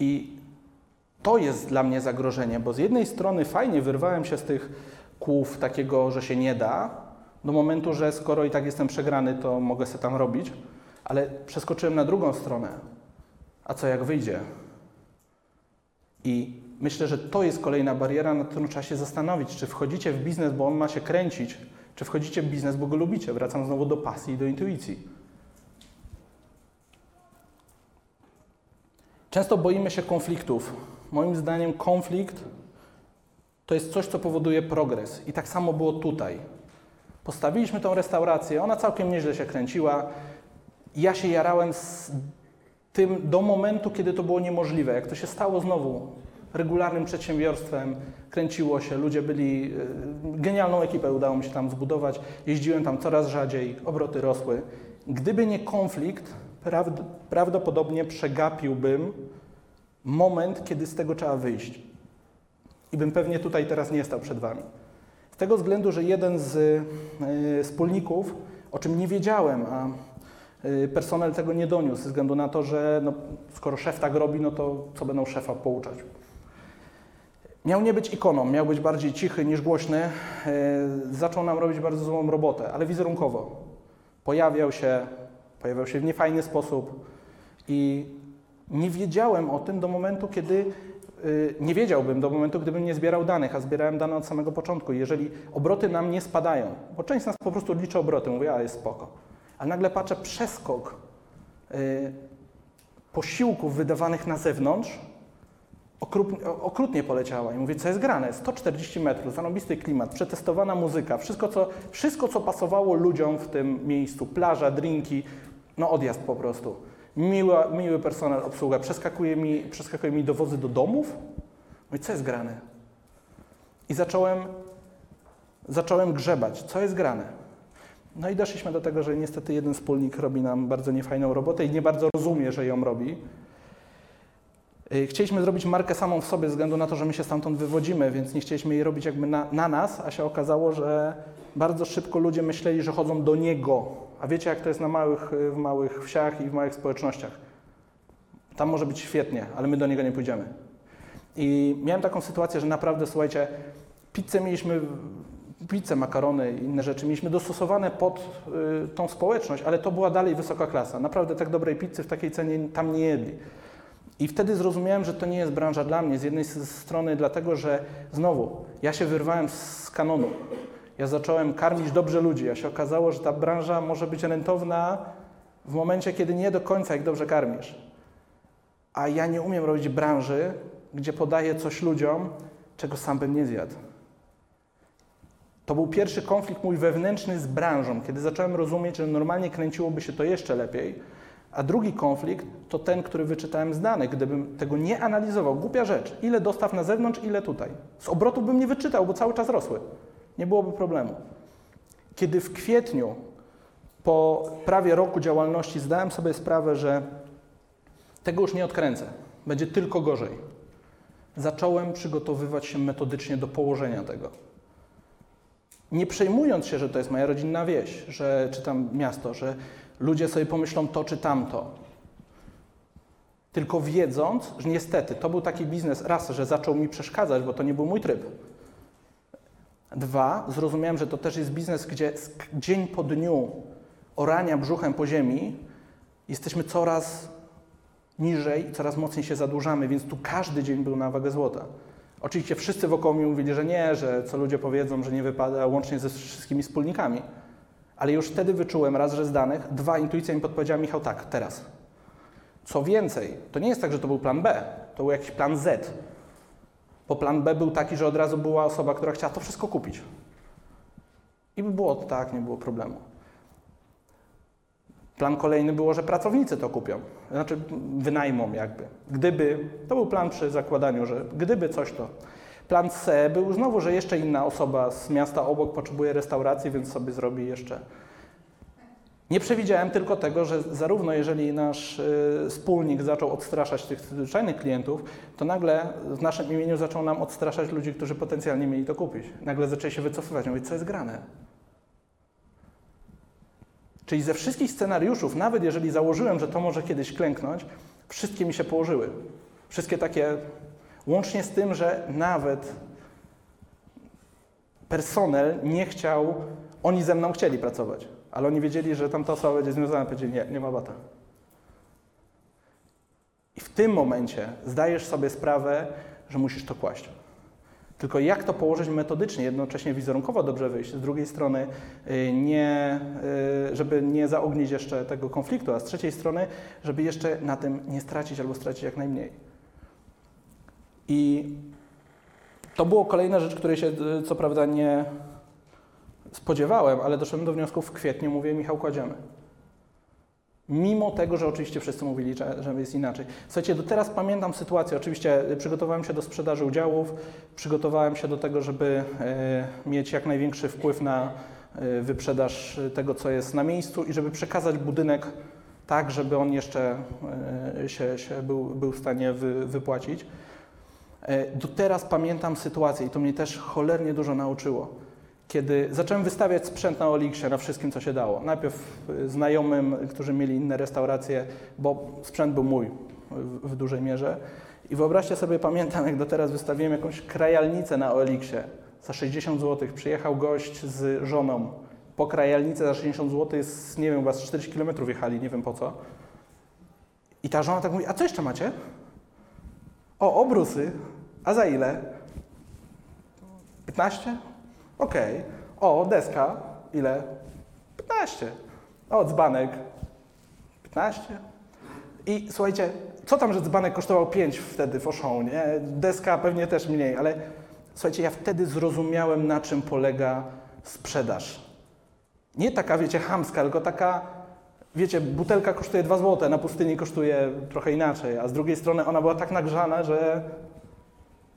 I to jest dla mnie zagrożenie, bo z jednej strony fajnie wyrwałem się z tych kłów takiego, że się nie da, do momentu, że skoro i tak jestem przegrany, to mogę sobie tam robić, ale przeskoczyłem na drugą stronę. A co jak wyjdzie? I myślę, że to jest kolejna bariera, nad którą trzeba się zastanowić, czy wchodzicie w biznes, bo on ma się kręcić, czy wchodzicie w biznes, bo go lubicie. Wracam znowu do pasji i do intuicji. Często boimy się konfliktów. Moim zdaniem konflikt to jest coś, co powoduje progres. I tak samo było tutaj. Postawiliśmy tą restaurację, ona całkiem nieźle się kręciła. Ja się jarałem z tym do momentu, kiedy to było niemożliwe. Jak to się stało znowu regularnym przedsiębiorstwem, kręciło się, ludzie byli, y, genialną ekipę udało mi się tam zbudować, jeździłem tam coraz rzadziej, obroty rosły. Gdyby nie konflikt, prawd- prawdopodobnie przegapiłbym moment, kiedy z tego trzeba wyjść. I bym pewnie tutaj teraz nie stał przed Wami. Tego względu, że jeden z wspólników, o czym nie wiedziałem, a y, personel tego nie doniósł, ze względu na to, że no, skoro szef tak robi, no to co będą szefa pouczać. Miał nie być ikoną, miał być bardziej cichy niż głośny. Y, zaczął nam robić bardzo złą robotę, ale wizerunkowo. Pojawiał się, pojawiał się w niefajny sposób i nie wiedziałem o tym do momentu, kiedy nie wiedziałbym do momentu, gdybym nie zbierał danych, a zbierałem dane od samego początku. Jeżeli obroty nam nie spadają, bo część z nas po prostu liczy obroty, mówię, a jest spoko. Ale nagle patrzę przeskok y, posiłków wydawanych na zewnątrz, okrutnie poleciała i mówię, co jest grane? 140 metrów, zanobisty klimat, przetestowana muzyka, wszystko co, wszystko, co pasowało ludziom w tym miejscu, plaża, drinki, no odjazd po prostu. Miły personel, obsługa, przeskakuje mi, przeskakuje mi dowozy do domów. Mówię, co jest grane? I zacząłem, zacząłem grzebać, co jest grane. No i doszliśmy do tego, że niestety jeden wspólnik robi nam bardzo niefajną robotę i nie bardzo rozumie, że ją robi. Y, Chcieliśmy zrobić markę samą w sobie, ze względu na to, że my się stamtąd wywodzimy, więc nie chcieliśmy jej robić jakby na, na nas, a się okazało, że bardzo szybko ludzie myśleli, że chodzą do niego. A wiecie, jak to jest na małych, y, w małych wsiach i w małych społecznościach. Tam może być świetnie, ale my do niego nie pójdziemy. I miałem taką sytuację, że naprawdę, słuchajcie, pizzę mieliśmy, pizzę, makarony i inne rzeczy mieliśmy dostosowane pod y, tą społeczność, ale to była dalej wysoka klasa. Naprawdę tak dobrej pizzy w takiej cenie tam nie jedli. I wtedy zrozumiałem, że to nie jest branża dla mnie. Z jednej strony dlatego, że znowu, ja się wyrwałem z kanonu. Ja zacząłem karmić dobrze ludzi, a się okazało, że ta branża może być rentowna w momencie, kiedy nie do końca ich dobrze karmisz. A ja nie umiem robić branży, gdzie podaję coś ludziom, czego sam bym nie zjadł. To był pierwszy konflikt mój wewnętrzny z branżą, kiedy zacząłem rozumieć, że normalnie kręciłoby się to jeszcze lepiej. A drugi konflikt to ten, który wyczytałem z danych. Gdybym tego nie analizował, głupia rzecz, ile dostaw na zewnątrz, ile tutaj. Z obrotów bym nie wyczytał, bo cały czas rosły. Nie byłoby problemu. Kiedy w kwietniu, po prawie roku działalności, zdałem sobie sprawę, że tego już nie odkręcę, będzie tylko gorzej. Zacząłem przygotowywać się metodycznie do położenia tego. Nie przejmując się, że to jest moja rodzinna wieś, że, czy tam miasto, że ludzie sobie pomyślą to czy tamto. Tylko wiedząc, że niestety to był taki biznes, raz, że zaczął mi przeszkadzać, bo to nie był mój tryb. Dwa, zrozumiałem, że to też jest biznes, gdzie dzień po dniu orania brzuchem po ziemi, jesteśmy coraz niżej i coraz mocniej się zadłużamy, więc tu każdy dzień był na wagę złota. Oczywiście wszyscy wokół mi mówili, że nie, że co ludzie powiedzą, że nie wypada, łącznie ze wszystkimi wspólnikami. Ale już wtedy wyczułem raz, że z danych, dwa, intuicja mi podpowiedziała, Michał, tak, teraz. Co więcej, to nie jest tak, że to był plan B, to był jakiś plan Z. Bo plan B był taki, że od razu była osoba, która chciała to wszystko kupić. I by było tak, nie było problemu. Plan kolejny było, że pracownicy to kupią, znaczy wynajmą jakby. Gdyby, to był plan przy zakładaniu, że gdyby coś to. Plan C był znowu, że jeszcze inna osoba z miasta obok potrzebuje restauracji, więc sobie zrobi jeszcze. Nie przewidziałem tylko tego, że zarówno jeżeli nasz y, wspólnik zaczął odstraszać tych zwyczajnych klientów, to nagle w naszym imieniu zaczął nam odstraszać ludzi, którzy potencjalnie mieli to kupić. Nagle zaczęli się wycofywać, mówić, co jest grane. Czyli ze wszystkich scenariuszów, nawet jeżeli założyłem, że to może kiedyś klęknąć, wszystkie mi się położyły. Wszystkie takie, łącznie z tym, że nawet personel nie chciał, oni ze mną chcieli pracować, ale oni wiedzieli, że tamta osoba będzie związana, powiedzieli, nie, nie ma bata. I w tym momencie zdajesz sobie sprawę, że musisz to kłaść. Tylko jak to położyć metodycznie, jednocześnie wizerunkowo dobrze wyjść, z drugiej strony y, nie, y, żeby nie zaognić jeszcze tego konfliktu, a z trzeciej strony, żeby jeszcze na tym nie stracić albo stracić jak najmniej. I to było kolejna rzecz, której się y, co prawda nie spodziewałem, ale doszedłem do wniosku w kwietniu, mówię, Michał, kładziemy. Mimo tego, że oczywiście wszyscy mówili, że, że jest inaczej. Słuchajcie, do teraz pamiętam sytuację. Oczywiście y, przygotowałem się do sprzedaży udziałów, przygotowałem się do tego, żeby y, mieć jak największy wpływ na y, wyprzedaż tego, co jest na miejscu i żeby przekazać budynek tak, żeby on jeszcze się, się był, był w stanie wy, wypłacić. Do teraz pamiętam sytuację i to mnie też cholernie dużo nauczyło kiedy zacząłem wystawiać sprzęt na Oliksie, na wszystkim, co się dało. Najpierw y, znajomym, którzy mieli inne restauracje, bo sprzęt był mój w, w dużej mierze. I wyobraźcie sobie, pamiętam, jak do teraz wystawiłem jakąś krajalnicę na Oliksie za 60 zł. Przyjechał gość z żoną po krajalnicę za 60 zł, z, nie wiem, was 40 km jechali, nie wiem po co. I ta żona tak mówi, a co jeszcze macie? O, obrusy. A za ile? 15? Okej. O, deska. Ile? 15. O, dzbanek. 15. I słuchajcie, co tam, że dzbanek kosztował 5 wtedy w Auchan, nie? Deska pewnie też mniej, ale słuchajcie, ja wtedy zrozumiałem, na czym polega sprzedaż. Nie taka, wiecie, chamska, tylko taka, wiecie, butelka kosztuje 2 zł, na pustyni kosztuje trochę inaczej, a z drugiej strony ona była tak nagrzana, że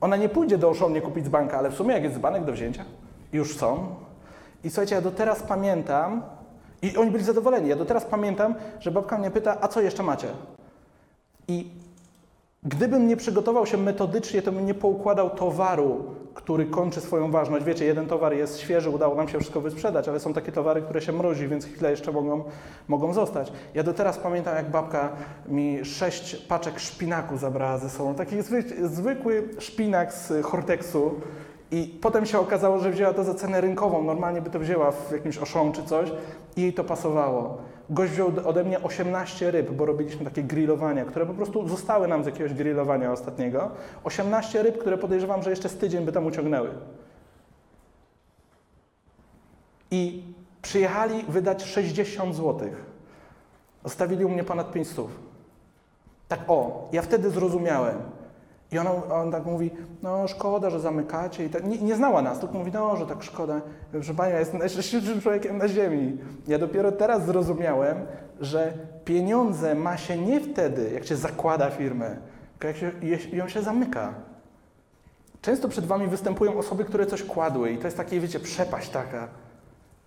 ona nie pójdzie do Auchan nie kupić z ale w sumie jak jest dzbanek do wzięcia, już są. I słuchajcie, ja do teraz pamiętam, i oni byli zadowoleni, ja do teraz pamiętam, że babka mnie pyta, a co jeszcze macie? I gdybym nie przygotował się metodycznie, to bym nie poukładał towaru, który kończy swoją ważność. Wiecie, jeden towar jest świeży, udało nam się wszystko wysprzedać, ale są takie towary, które się mrozi, więc chwilę jeszcze mogą, mogą zostać. Ja do teraz pamiętam, jak babka mi sześć paczek szpinaku zabrała ze sobą. Taki zwy, zwykły szpinak z Hortexu, i potem się okazało, że wzięła to za cenę rynkową. Normalnie by to wzięła w jakimś oszą czy coś i jej to pasowało. Gość wziął ode mnie 18 ryb, bo robiliśmy takie grillowania, które po prostu zostały nam z jakiegoś grillowania ostatniego. 18 ryb, które podejrzewam, że jeszcze z tydzień by tam uciągnęły. I przyjechali wydać 60 zł. Zostawili u mnie ponad 5 stów. Tak o, ja wtedy zrozumiałem. I ona, on tak mówi, no szkoda, że zamykacie i tak. Nie, nie znała nas, tylko mówi, no, że tak szkoda. Proszę Pani, ja jestem najszczęśliwszym człowiekiem na ziemi. Ja dopiero teraz zrozumiałem, że pieniądze ma się nie wtedy, jak się zakłada firmę, tylko jak się, je- ją się zamyka. Często przed Wami występują osoby, które coś kładły i to jest takie, wiecie, przepaść taka.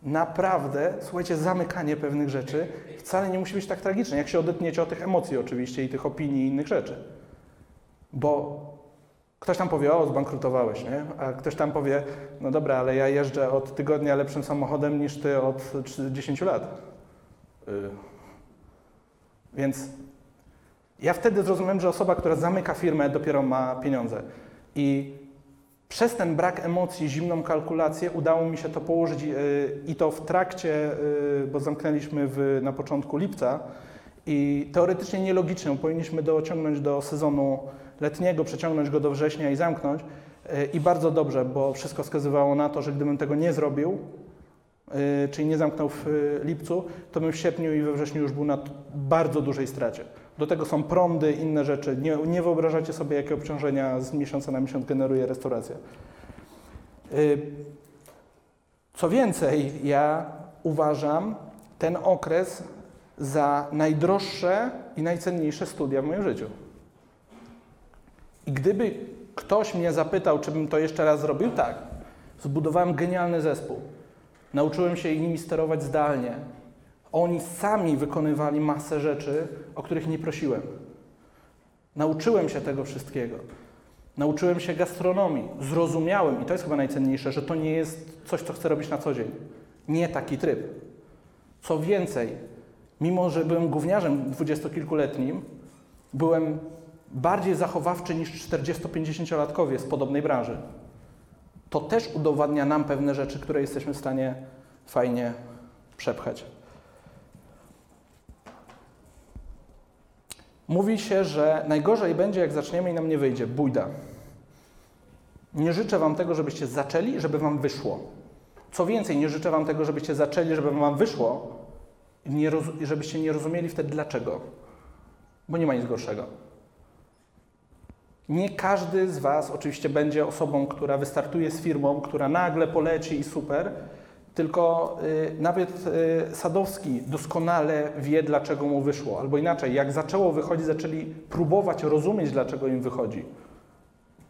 Naprawdę, słuchajcie, zamykanie pewnych rzeczy wcale nie musi być tak tragiczne, jak się odetniecie od tych emocji oczywiście i tych opinii i innych rzeczy. Bo ktoś tam powie, o, zbankrutowałeś, nie? A ktoś tam powie, no dobra, ale ja jeżdżę od tygodnia lepszym samochodem niż ty od 10 lat. Y. Więc ja wtedy zrozumiałem, że osoba, która zamyka firmę, dopiero ma pieniądze. I Przez ten brak emocji, zimną kalkulację udało mi się to położyć yy, i to w trakcie, yy, bo zamknęliśmy w, na początku lipca i teoretycznie nielogicznie, powinniśmy dociągnąć do sezonu letniego, przeciągnąć go do września i zamknąć. Yy, I bardzo dobrze, bo wszystko wskazywało na to, że gdybym tego nie zrobił, yy, czyli nie zamknął w yy, lipcu, to bym w sierpniu i we wrześniu już był na bardzo dużej stracie. Do tego są prądy, inne rzeczy. Nie, nie wyobrażacie sobie, jakie obciążenia z miesiąca na miesiąc generuje restauracja. Co więcej, ja uważam ten okres za najdroższe i najcenniejsze studia w moim życiu. I gdyby ktoś mnie zapytał, czy bym to jeszcze raz zrobił, tak. Zbudowałem genialny zespół. Nauczyłem się nimi sterować zdalnie. Oni sami wykonywali masę rzeczy, o których nie prosiłem. Nauczyłem się tego wszystkiego. Nauczyłem się gastronomii. Zrozumiałem, i to jest chyba najcenniejsze, że to nie jest coś, co chcę robić na co dzień. Nie taki tryb. Co więcej, mimo że byłem gówniarzem dwudziestokilkuletnim, byłem bardziej zachowawczy niż 40-50-latkowie z podobnej branży. To też udowadnia nam pewne rzeczy, które jesteśmy w stanie fajnie przepchać. Mówi się, że najgorzej będzie, jak zaczniemy i nam nie wyjdzie. Bójda. Nie życzę Wam tego, żebyście zaczęli, żeby Wam wyszło. Co więcej, nie życzę Wam tego, żebyście zaczęli, żeby Wam wyszło i żebyście nie rozumieli wtedy dlaczego. Bo nie ma nic gorszego. Nie każdy z Was oczywiście będzie osobą, która wystartuje z firmą, która nagle poleci i super, tylko y, nawet y, Sadowski doskonale wie, dlaczego mu wyszło. Albo inaczej, jak zaczęło wychodzić, zaczęli próbować rozumieć, dlaczego im wychodzi.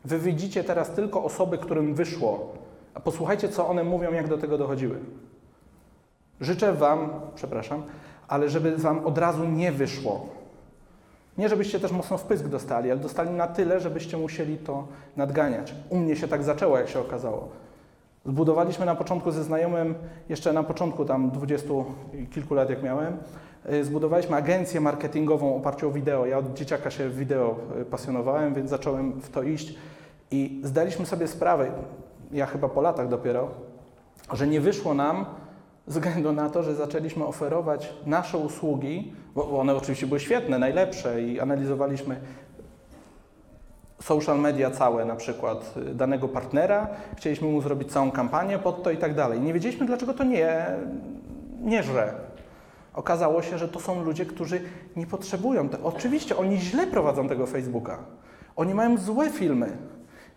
Wy widzicie teraz tylko osoby, którym wyszło, a posłuchajcie, co one mówią, jak do tego dochodziły. Życzę Wam, przepraszam, ale żeby Wam od razu nie wyszło. Nie, żebyście też mocno wpysk dostali, ale dostali na tyle, żebyście musieli to nadganiać. U mnie się tak zaczęło, jak się okazało. Zbudowaliśmy na początku ze znajomym, jeszcze na początku tam dwudziestu kilku lat jak miałem, y, zbudowaliśmy agencję marketingową w oparciu o wideo. Ja od dzieciaka się w wideo y, pasjonowałem, więc zacząłem w to iść i zdaliśmy sobie sprawę, ja chyba po latach dopiero, że nie wyszło nam względu na to, że zaczęliśmy oferować nasze usługi, bo one oczywiście były świetne, najlepsze i analizowaliśmy social media całe na przykład y, danego partnera, chcieliśmy mu zrobić całą kampanię pod to i tak dalej. Nie wiedzieliśmy, dlaczego to nie, nie żre. Okazało się, że to są ludzie, którzy nie potrzebują tego. Oczywiście oni źle prowadzą tego Facebooka. Oni mają złe filmy,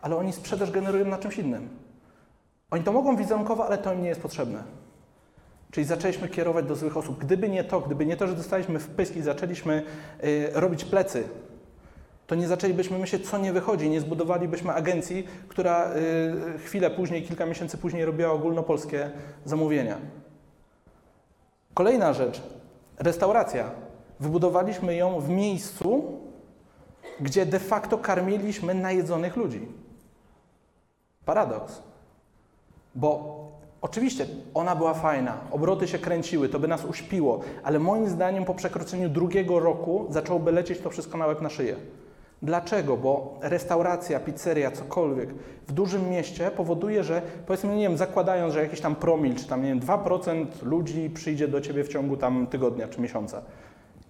ale oni sprzedaż generują na czymś innym. Oni to mogą wizerunkowo, ale to im nie jest potrzebne. Czyli zaczęliśmy kierować do złych osób. Gdyby nie to, gdyby nie to, że dostaliśmy w pysk i zaczęliśmy y, robić plecy, to nie zaczęlibyśmy myśleć, co nie wychodzi, nie zbudowalibyśmy agencji, która y, chwilę później, kilka miesięcy później robiła ogólnopolskie zamówienia. Kolejna rzecz, restauracja. Wybudowaliśmy ją w miejscu, gdzie de facto karmiliśmy najedzonych ludzi. Paradoks. Bo oczywiście ona była fajna, obroty się kręciły, to by nas uśpiło, ale moim zdaniem po przekroczeniu drugiego roku zaczęłoby lecieć to wszystko na łeb na szyję. Dlaczego? Bo restauracja, pizzeria, cokolwiek w dużym mieście powoduje, że powiedzmy, nie wiem, zakładając, że jakiś tam promil, czy tam, nie wiem, 2% ludzi przyjdzie do ciebie w ciągu tam tygodnia czy miesiąca.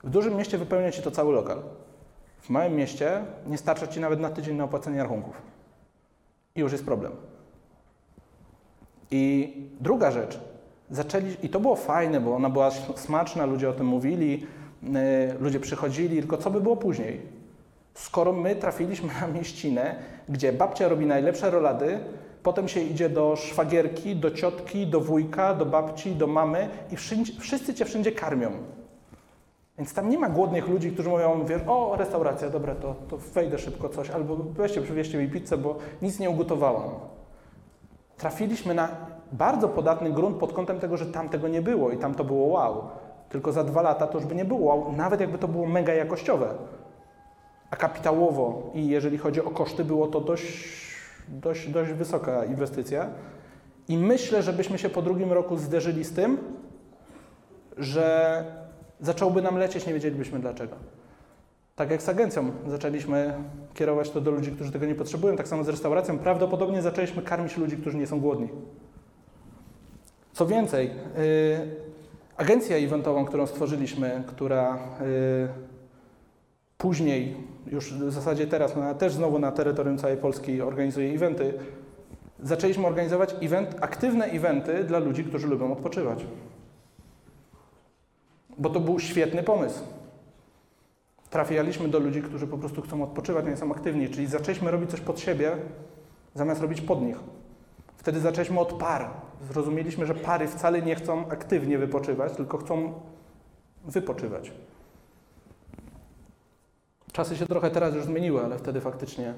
W dużym mieście wypełnia ci to cały lokal. W małym mieście nie starcza ci nawet na tydzień na opłacenie rachunków. I już jest problem. I druga rzecz, zaczęli, i to było fajne, bo ona była smaczna, ludzie o tym mówili, yy, ludzie przychodzili, tylko co by było później? Skoro my trafiliśmy na mieścinę, gdzie babcia robi najlepsze rolady, potem się idzie do szwagierki, do ciotki, do wujka, do babci, do mamy i wszędzie, wszyscy cię wszędzie karmią. Więc tam nie ma głodnych ludzi, którzy mówią, wiesz, o, restauracja, dobra, to, to wejdę szybko coś, albo weźcie, przywieźcie mi pizzę, bo nic nie ugotowałam. Trafiliśmy na bardzo podatny grunt pod kątem tego, że tam tego nie było i tam to było wow. Tylko za dwa lata to już by nie było wow, nawet jakby to było mega jakościowe. A kapitałowo i jeżeli chodzi o koszty, było to dość, dość, dość wysoka inwestycja. I myślę, żebyśmy się po drugim roku zderzyli z tym, że zacząłby nam lecieć, nie wiedzielibyśmy dlaczego. Tak jak z agencją, zaczęliśmy kierować to do ludzi, którzy tego nie potrzebują. Tak samo z restauracją. Prawdopodobnie zaczęliśmy karmić ludzi, którzy nie są głodni. Co więcej, yy, agencja eventową, którą stworzyliśmy, która yy, później, już w zasadzie teraz, ona też znowu na terytorium całej Polski organizuje eventy, zaczęliśmy organizować event, aktywne eventy dla ludzi, którzy lubią odpoczywać. Bo to był świetny pomysł. Trafialiśmy do ludzi, którzy po prostu chcą odpoczywać, nie są aktywni, czyli zaczęliśmy robić coś pod siebie, zamiast robić pod nich. Wtedy zaczęliśmy od par. Zrozumieliśmy, że pary wcale nie chcą aktywnie wypoczywać, tylko chcą wypoczywać. Czasy się trochę teraz już zmieniły, ale wtedy faktycznie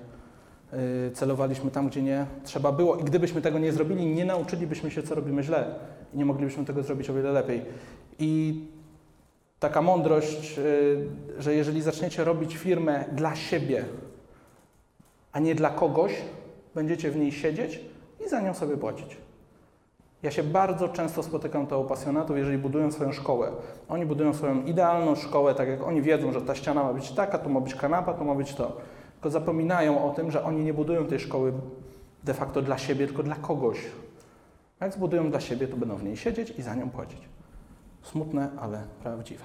yy, celowaliśmy tam, gdzie nie trzeba było. I gdybyśmy tego nie zrobili, nie nauczylibyśmy się, co robimy źle. I nie moglibyśmy tego zrobić o wiele lepiej. I taka mądrość, yy, że jeżeli zaczniecie robić firmę dla siebie, a nie dla kogoś, będziecie w niej siedzieć i za nią sobie płacić. Ja się bardzo często spotykam to u pasjonatów, jeżeli budują swoją szkołę. Oni budują swoją idealną szkołę, tak jak oni wiedzą, że ta ściana ma być taka, tu ma być kanapa, tu ma być to. Tylko zapominają o tym, że oni nie budują tej szkoły de facto dla siebie, tylko dla kogoś. Jak zbudują dla siebie, to będą w niej siedzieć i za nią płacić. Smutne, ale prawdziwe.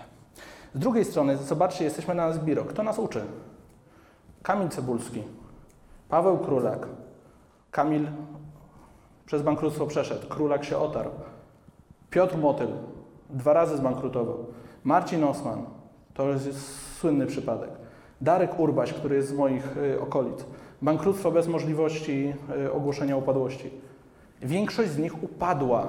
Z drugiej strony, zobaczcie, jesteśmy na Sbiro. Kto nas uczy? Kamil Cebulski, Paweł Królak, Kamil przez bankructwo przeszedł, Królak się otarł, Piotr Motyl dwa razy zbankrutował, Marcin Osman, to jest, jest słynny przypadek, Darek Urbaś, który jest z moich y, okolic, bankructwo bez możliwości y, ogłoszenia upadłości. Większość z nich upadła.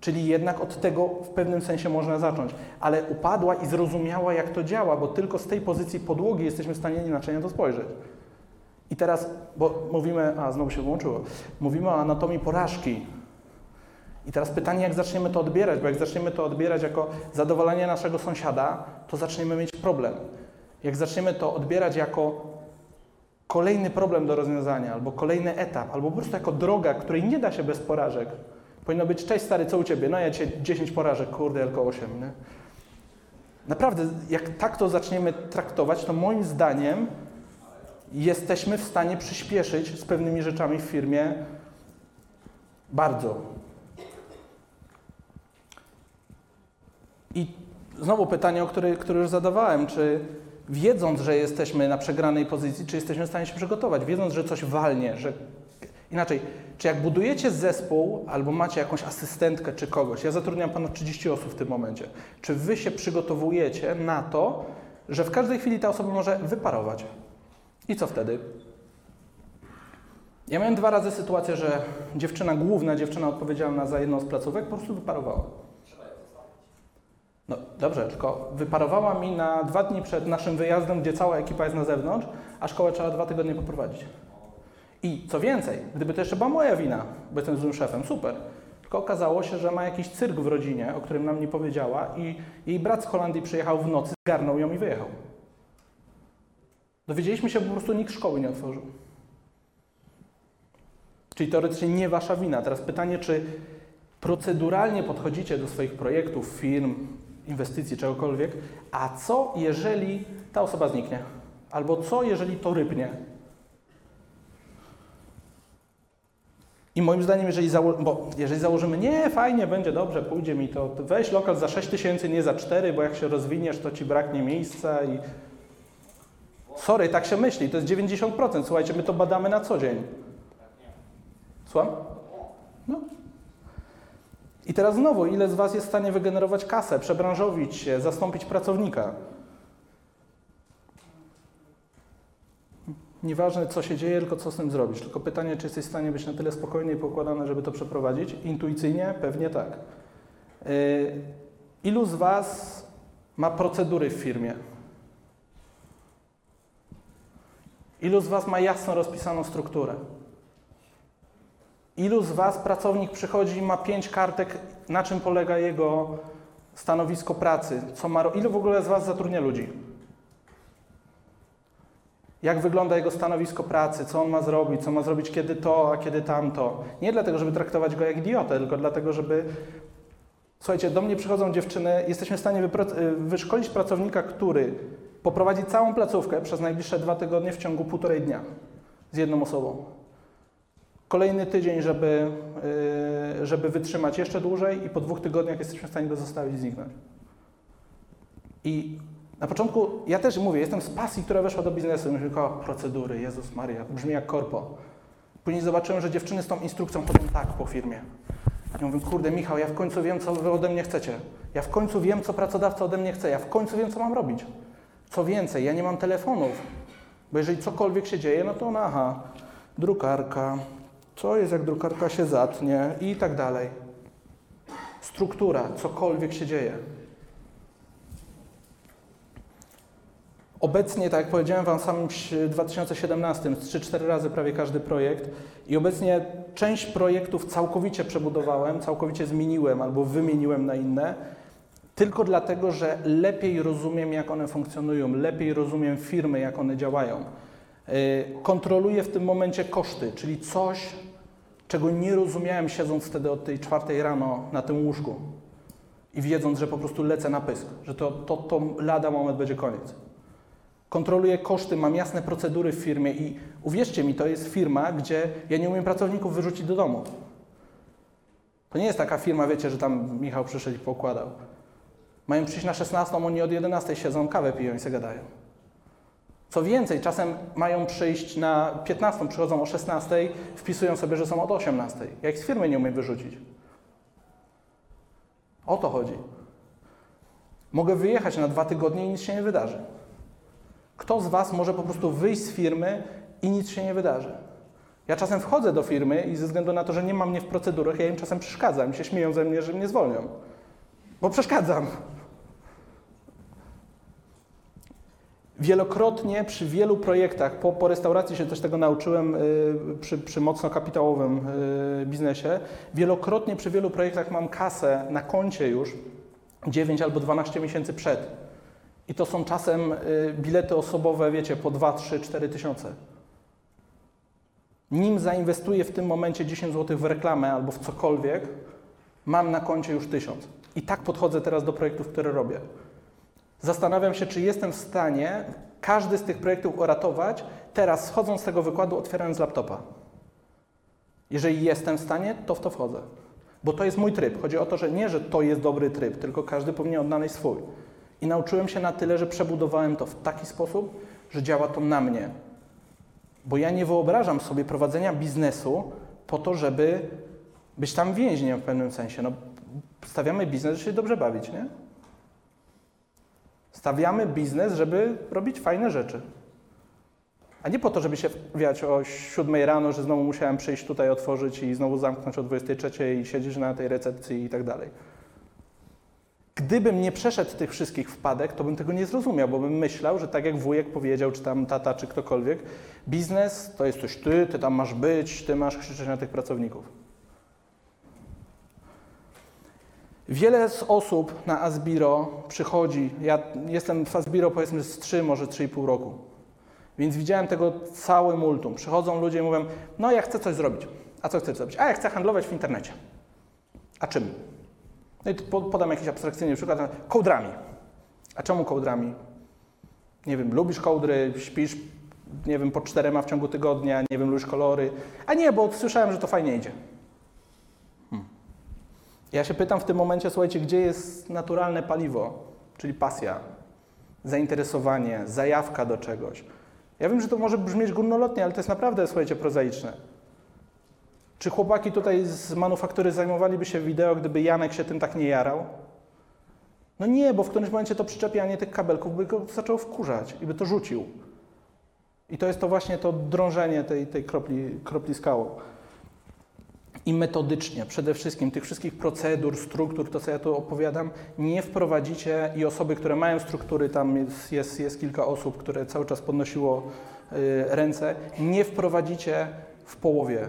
Czyli jednak od tego w pewnym sensie można zacząć, ale upadła i zrozumiała, jak to działa, bo tylko z tej pozycji podłogi jesteśmy w stanie inaczej na to spojrzeć. I teraz, bo mówimy, a znowu się włączyło, mówimy o anatomii porażki. I teraz pytanie, jak zaczniemy to odbierać, bo jak zaczniemy to odbierać jako zadowolenie naszego sąsiada, to zaczniemy mieć problem. Jak zaczniemy to odbierać jako kolejny problem do rozwiązania, albo kolejny etap, albo po prostu jako droga, której nie da się bez porażek. Powinno być, cześć stary, co u Ciebie? No ja Cię 10 porażek, kurde, tylko 8, nie? Naprawdę, jak tak to zaczniemy traktować, to moim zdaniem jesteśmy w stanie przyspieszyć z pewnymi rzeczami w firmie bardzo. I znowu pytanie, o które, które już zadawałem, czy wiedząc, że jesteśmy na przegranej pozycji, czy jesteśmy w stanie się przygotować, wiedząc, że coś walnie, że inaczej, czy jak budujecie zespół albo macie jakąś asystentkę czy kogoś, ja zatrudniam ponad 30 osób w tym momencie, czy wy się przygotowujecie na to, że w każdej chwili ta osoba może wyparować? I co wtedy? Ja miałem dwa razy sytuację, że dziewczyna, główna dziewczyna odpowiedzialna za jedną z placówek po prostu wyparowała. No dobrze, tylko wyparowała mi na dwa dni przed naszym wyjazdem, gdzie cała ekipa jest na zewnątrz, a szkołę trzeba dwa tygodnie poprowadzić. I co więcej, gdyby to jeszcze była moja wina, bo jestem złym szefem, super. Tylko okazało się, że ma jakiś cyrk w rodzinie, o którym nam nie powiedziała i jej brat z Holandii przyjechał w nocy, zgarnął ją i wyjechał. Dowiedzieliśmy się, po prostu nikt szkoły nie otworzył. Czyli teoretycznie nie wasza wina. Teraz pytanie, czy proceduralnie podchodzicie do swoich projektów, firm, inwestycji, czegokolwiek, a co jeżeli ta osoba zniknie? Albo co jeżeli to rybnie? I moim zdaniem, jeżeli, zało- bo jeżeli założymy, nie, fajnie, będzie dobrze, pójdzie mi to, to weź lokal za 6 tysięcy, nie za 4, bo jak się rozwiniesz, to ci braknie miejsca i Sorry, tak się myśli, to jest 90%. Słuchajcie, my to badamy na co dzień. Słucham? No. I teraz znowu, ile z Was jest w stanie wygenerować kasę, przebranżowić się, zastąpić pracownika? Nieważne, co się dzieje, tylko co z tym zrobisz. Tylko pytanie, czy jesteś w stanie być na tyle spokojny i pokładany, żeby to przeprowadzić? Intuicyjnie? Pewnie tak. Yy, ilu z Was ma procedury w firmie? Ilu z Was ma jasno rozpisaną strukturę? Ilu z Was pracownik przychodzi i ma pięć kartek, na czym polega jego stanowisko pracy? Co ma, ilu w ogóle z Was zatrudnia ludzi? Jak wygląda jego stanowisko pracy? Co on ma zrobić? Co ma zrobić kiedy to, a kiedy tamto? Nie dlatego, żeby traktować go jak idiotę, tylko dlatego, żeby Słuchajcie, do mnie przychodzą dziewczyny, jesteśmy w stanie y, wyszkolić pracownika, który poprowadzi całą placówkę przez najbliższe dwa tygodnie w ciągu półtorej dnia z jedną osobą. Kolejny tydzień, żeby, y, żeby wytrzymać jeszcze dłużej i po dwóch tygodniach jesteśmy w stanie go zostawić zniknąć. I na początku, ja też mówię, jestem z pasji, która weszła do biznesu. Myślę, o, procedury, Jezus Maria, brzmi jak korpo. Później zobaczyłem, że dziewczyny z tą instrukcją chodzą tak po firmie. Ja mówię, kurde Michał, ja w końcu wiem, co wy ode mnie chcecie. Ja w końcu wiem, co pracodawca ode mnie chce. Ja w końcu wiem, co mam robić. Co więcej, ja nie mam telefonów. Bo jeżeli cokolwiek się dzieje, no to ona, aha, drukarka, co jest jak drukarka się zatnie i tak dalej. Struktura, cokolwiek się dzieje. Obecnie, tak jak powiedziałem Wam w samym 2017, 3-4 razy prawie każdy projekt i obecnie część projektów całkowicie przebudowałem, całkowicie zmieniłem albo wymieniłem na inne, tylko dlatego, że lepiej rozumiem, jak one funkcjonują, lepiej rozumiem firmy, jak one działają. Yy, Kontroluję w tym momencie koszty, czyli coś, czego nie rozumiałem siedząc wtedy od tej czwartej rano na tym łóżku i wiedząc, że po prostu lecę na pysk, że to, to, to lada moment będzie koniec. Kontroluję koszty, mam jasne procedury w firmie i uwierzcie mi, to jest firma, gdzie ja nie umiem pracowników wyrzucić do domu. To nie jest taka firma, wiecie, że tam Michał przyszedł i pokładał. Mają przyjść na 16, oni od 11 siedzą, kawę piją i se gadają. Co więcej, czasem mają przyjść na 15, przychodzą o 16, wpisują sobie, że są od 18. Ja ich z firmy nie umiem wyrzucić. O to chodzi. Mogę wyjechać na dwa tygodnie i nic się nie wydarzy. Kto z Was może po prostu wyjść z firmy i nic się nie wydarzy? Ja czasem wchodzę do firmy i ze względu na to, że nie mam mnie w procedurach, ja im czasem przeszkadzam się śmieją ze mnie, że mnie zwolnią. Bo przeszkadzam. Wielokrotnie przy wielu projektach, po, po restauracji się też tego nauczyłem y, przy, przy mocno kapitałowym y, biznesie, wielokrotnie przy wielu projektach mam kasę na koncie już 9 albo 12 miesięcy przed. I to są czasem y, bilety osobowe, wiecie, po 2, 3, 4 tysiące. Nim zainwestuję w tym momencie 10 zł w reklamę albo w cokolwiek, mam na koncie już 1000. I tak podchodzę teraz do projektów, które robię. Zastanawiam się, czy jestem w stanie każdy z tych projektów uratować, teraz schodząc z tego wykładu, otwierając laptopa. Jeżeli jestem w stanie, to w to wchodzę. Bo to jest mój tryb. Chodzi o to, że nie, że to jest dobry tryb, tylko każdy powinien odnaleźć swój. I nauczyłem się na tyle, że przebudowałem to w taki sposób, że działa to na mnie. Bo ja nie wyobrażam sobie prowadzenia biznesu po to, żeby być tam więźniem w pewnym sensie. No, stawiamy biznes, żeby się dobrze bawić, nie? Stawiamy biznes, żeby robić fajne rzeczy. A nie po to, żeby się wiać o 7 rano, że znowu musiałem przyjść tutaj, otworzyć i znowu zamknąć o 23 i siedzieć na tej recepcji i tak dalej. Gdybym nie przeszedł tych wszystkich wpadek, to bym tego nie zrozumiał, bo bym myślał, że tak jak wujek powiedział, czy tam tata, czy ktokolwiek, biznes to jest coś ty, ty tam masz być, ty masz krzyczeć na tych pracowników. Wiele z osób na Asbiro przychodzi, ja jestem w Asbiro powiedzmy z 3, może 3,5 roku, więc widziałem tego cały multum. Przychodzą ludzie i mówią, no ja chcę coś zrobić. A co chcesz zrobić? A ja chcę handlować w internecie. A czym? No i podam jakiś abstrakcyjny przykład. Kołdrami. A czemu kołdrami? Nie wiem, lubisz kołdry, śpisz, nie wiem, po czterema w ciągu tygodnia, nie wiem, lubisz kolory. A nie, bo słyszałem, że to fajnie idzie. Hmm. Ja się pytam w tym momencie, słuchajcie, gdzie jest naturalne paliwo, czyli pasja, zainteresowanie, zajawka do czegoś. Ja wiem, że to może brzmieć górnolotnie, ale to jest naprawdę, słuchajcie, prozaiczne. Czy chłopaki tutaj z manufaktury zajmowaliby się wideo, gdyby Janek się tym tak nie jarał? No nie, bo w którymś momencie to przyczepianie tych kabelków by go zaczęło wkurzać i by to rzucił. I to jest to właśnie to drążenie tej, tej kropli, kropli. I metodycznie, przede wszystkim tych wszystkich procedur, struktur, to co ja tu opowiadam, nie wprowadzicie i osoby, które mają struktury, tam jest, jest, jest kilka osób, które cały czas podnosiło y, ręce, nie wprowadzicie w połowie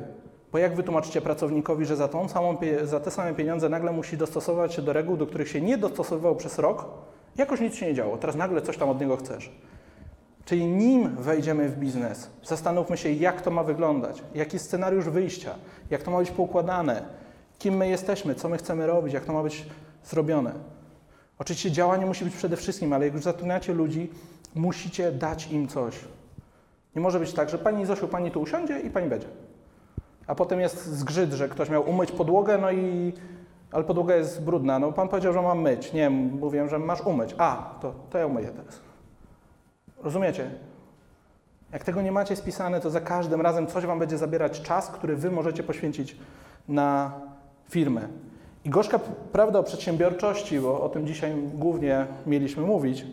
bo jak wytłumaczycie pracownikowi, że za, tą samą, za te same pieniądze nagle musi dostosować się do reguł, do których się nie dostosowywał przez rok, jakoś nic się nie działo, teraz nagle coś tam od niego chcesz. Czyli nim wejdziemy w biznes, zastanówmy się, jak to ma wyglądać, jaki jest scenariusz wyjścia, jak to ma być poukładane, kim my jesteśmy, co my chcemy robić, jak to ma być zrobione. Oczywiście działanie musi być przede wszystkim, ale jak już zatrudniacie ludzi, musicie dać im coś. Nie może być tak, że pani Zosiu, pani tu usiądzie i pani będzie. A potem jest zgrzyt, że ktoś miał umyć podłogę, no i ale podłoga jest brudna. No pan powiedział, że mam myć. Nie, mówiłem, że masz umyć. A, to, to ja umyję teraz. Rozumiecie? Jak tego nie macie spisane, to za każdym razem coś wam będzie zabierać czas, który wy możecie poświęcić na firmę. I gorzka prawda o przedsiębiorczości, bo o tym dzisiaj głównie mieliśmy mówić,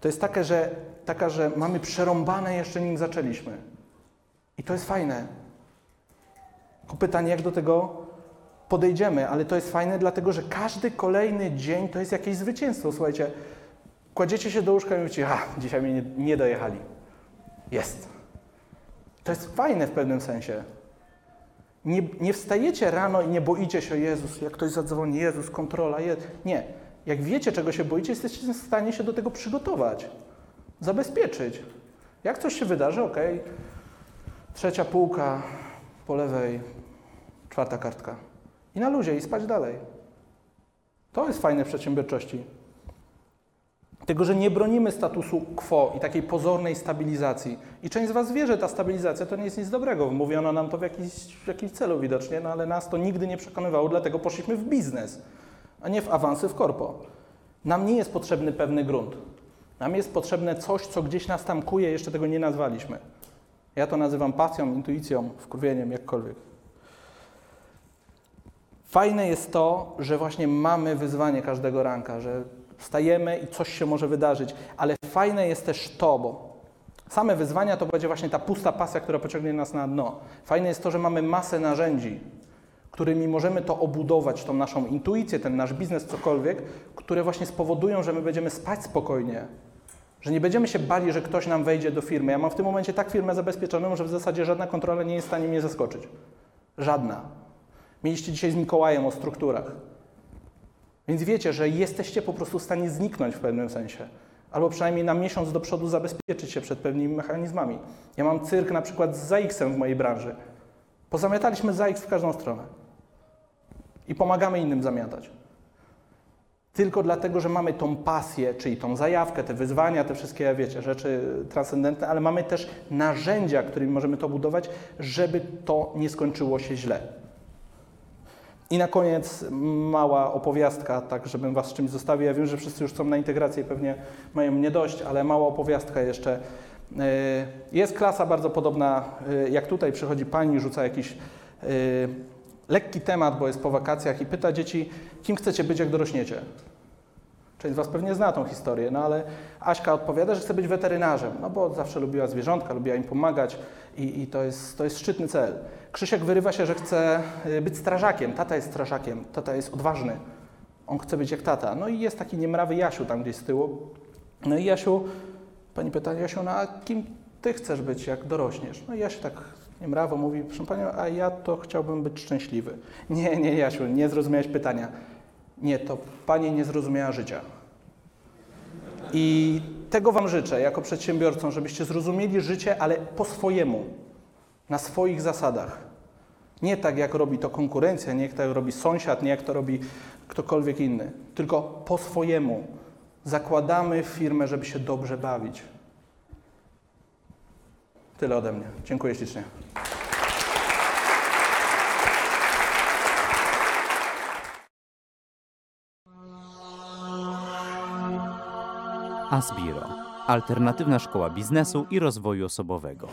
to jest taka, że, taka, że mamy przerąbane jeszcze nim zaczęliśmy. I to jest fajne. Tylko pytanie, jak do tego podejdziemy, ale to jest fajne, dlatego że każdy kolejny dzień to jest jakieś zwycięstwo. Słuchajcie, kładziecie się do łóżka i mówicie, a, dzisiaj mnie nie, nie dojechali. Jest. To jest fajne w pewnym sensie. Nie, nie wstajecie rano i nie boicie się, Jezus, jak ktoś zadzwoni, Jezus, kontrola, je... nie. Jak wiecie, czego się boicie, jesteście w stanie się do tego przygotować, zabezpieczyć. Jak coś się wydarzy, ok, trzecia półka po lewej, czwarta kartka. I na luzie, i spać dalej. To jest fajne w przedsiębiorczości. Tego, że nie bronimy statusu quo i takiej pozornej stabilizacji. I część z Was wie, że ta stabilizacja to nie jest nic dobrego. Mówiono nam to w jakiś, w celu widocznie, no ale nas to nigdy nie przekonywało, dlatego poszliśmy w biznes, a nie w awansy w korpo. Nam nie jest potrzebny pewny grunt. Nam jest potrzebne coś, co gdzieś nas tamkuje, jeszcze tego nie nazwaliśmy. Ja to nazywam pasją, intuicją, wkurwieniem, jakkolwiek. Fajne jest to, że właśnie mamy wyzwanie każdego ranka, że wstajemy i coś się może wydarzyć, ale fajne jest też to, bo same wyzwania to będzie właśnie ta pusta pasja, która pociągnie nas na dno. Fajne jest to, że mamy masę narzędzi, którymi możemy to obudować, tą naszą intuicję, ten nasz biznes, cokolwiek, które właśnie spowodują, że my będziemy spać spokojnie, że nie będziemy się bali, że ktoś nam wejdzie do firmy. Ja mam w tym momencie tak firmę zabezpieczoną, że w zasadzie żadna kontrola nie jest w stanie mnie zaskoczyć. Żadna. Mieliście dzisiaj z Mikołajem o strukturach. Więc wiecie, że jesteście po prostu w stanie zniknąć w pewnym sensie. Albo przynajmniej na miesiąc do przodu zabezpieczyć się przed pewnymi mechanizmami. Ja mam cyrk na przykład z ZAX-em w mojej branży. Pozamiataliśmy ZAX w każdą stronę. I pomagamy innym zamiatać. Tylko dlatego, że mamy tą pasję, czyli tą zajawkę, te wyzwania, te wszystkie, wiecie, rzeczy transcendentne, ale mamy też narzędzia, którymi możemy to budować, żeby to nie skończyło się źle. I na koniec mała opowiastka, tak żebym Was z czymś zostawił. Ja wiem, że wszyscy już są na integrację i pewnie mają mnie dość, ale mała opowiastka jeszcze. Yy, Jest klasa bardzo podobna, yy, jak tutaj przychodzi pani, rzuca jakiś yy, lekki temat, bo jest po wakacjach i pyta dzieci, kim chcecie być, jak dorośniecie. Część z Was pewnie zna tą historię, no ale Aśka odpowiada, że chce być weterynarzem, no bo zawsze lubiła zwierzątka, lubiła im pomagać i, i to, jest, to jest szczytny cel. Krzysiek wyrywa się, że chce y, być strażakiem. Tata jest strażakiem, tata jest odważny. On chce być jak tata. No i jest taki niemrawy Jasiu tam gdzieś z tyłu. No i Jasiu, pani pyta, Jasiu, no a kim ty chcesz być, jak dorośniesz? No i Jasiu tak niemrawo mówi, proszę panią, a ja to chciałbym być szczęśliwy. Nie, nie, Jasiu, nie zrozumiałeś pytania. Nie, to pani nie zrozumiała życia. I tego Wam życzę jako przedsiębiorcom, żebyście zrozumieli życie, ale po swojemu, na swoich zasadach. Nie tak, jak robi to konkurencja, nie jak to robi sąsiad, nie jak to robi ktokolwiek inny, tylko po swojemu. Zakładamy firmę, żeby się dobrze bawić. Tyle ode mnie. Dziękuję ślicznie. Asbiro. Alternatywna szkoła biznesu i rozwoju osobowego.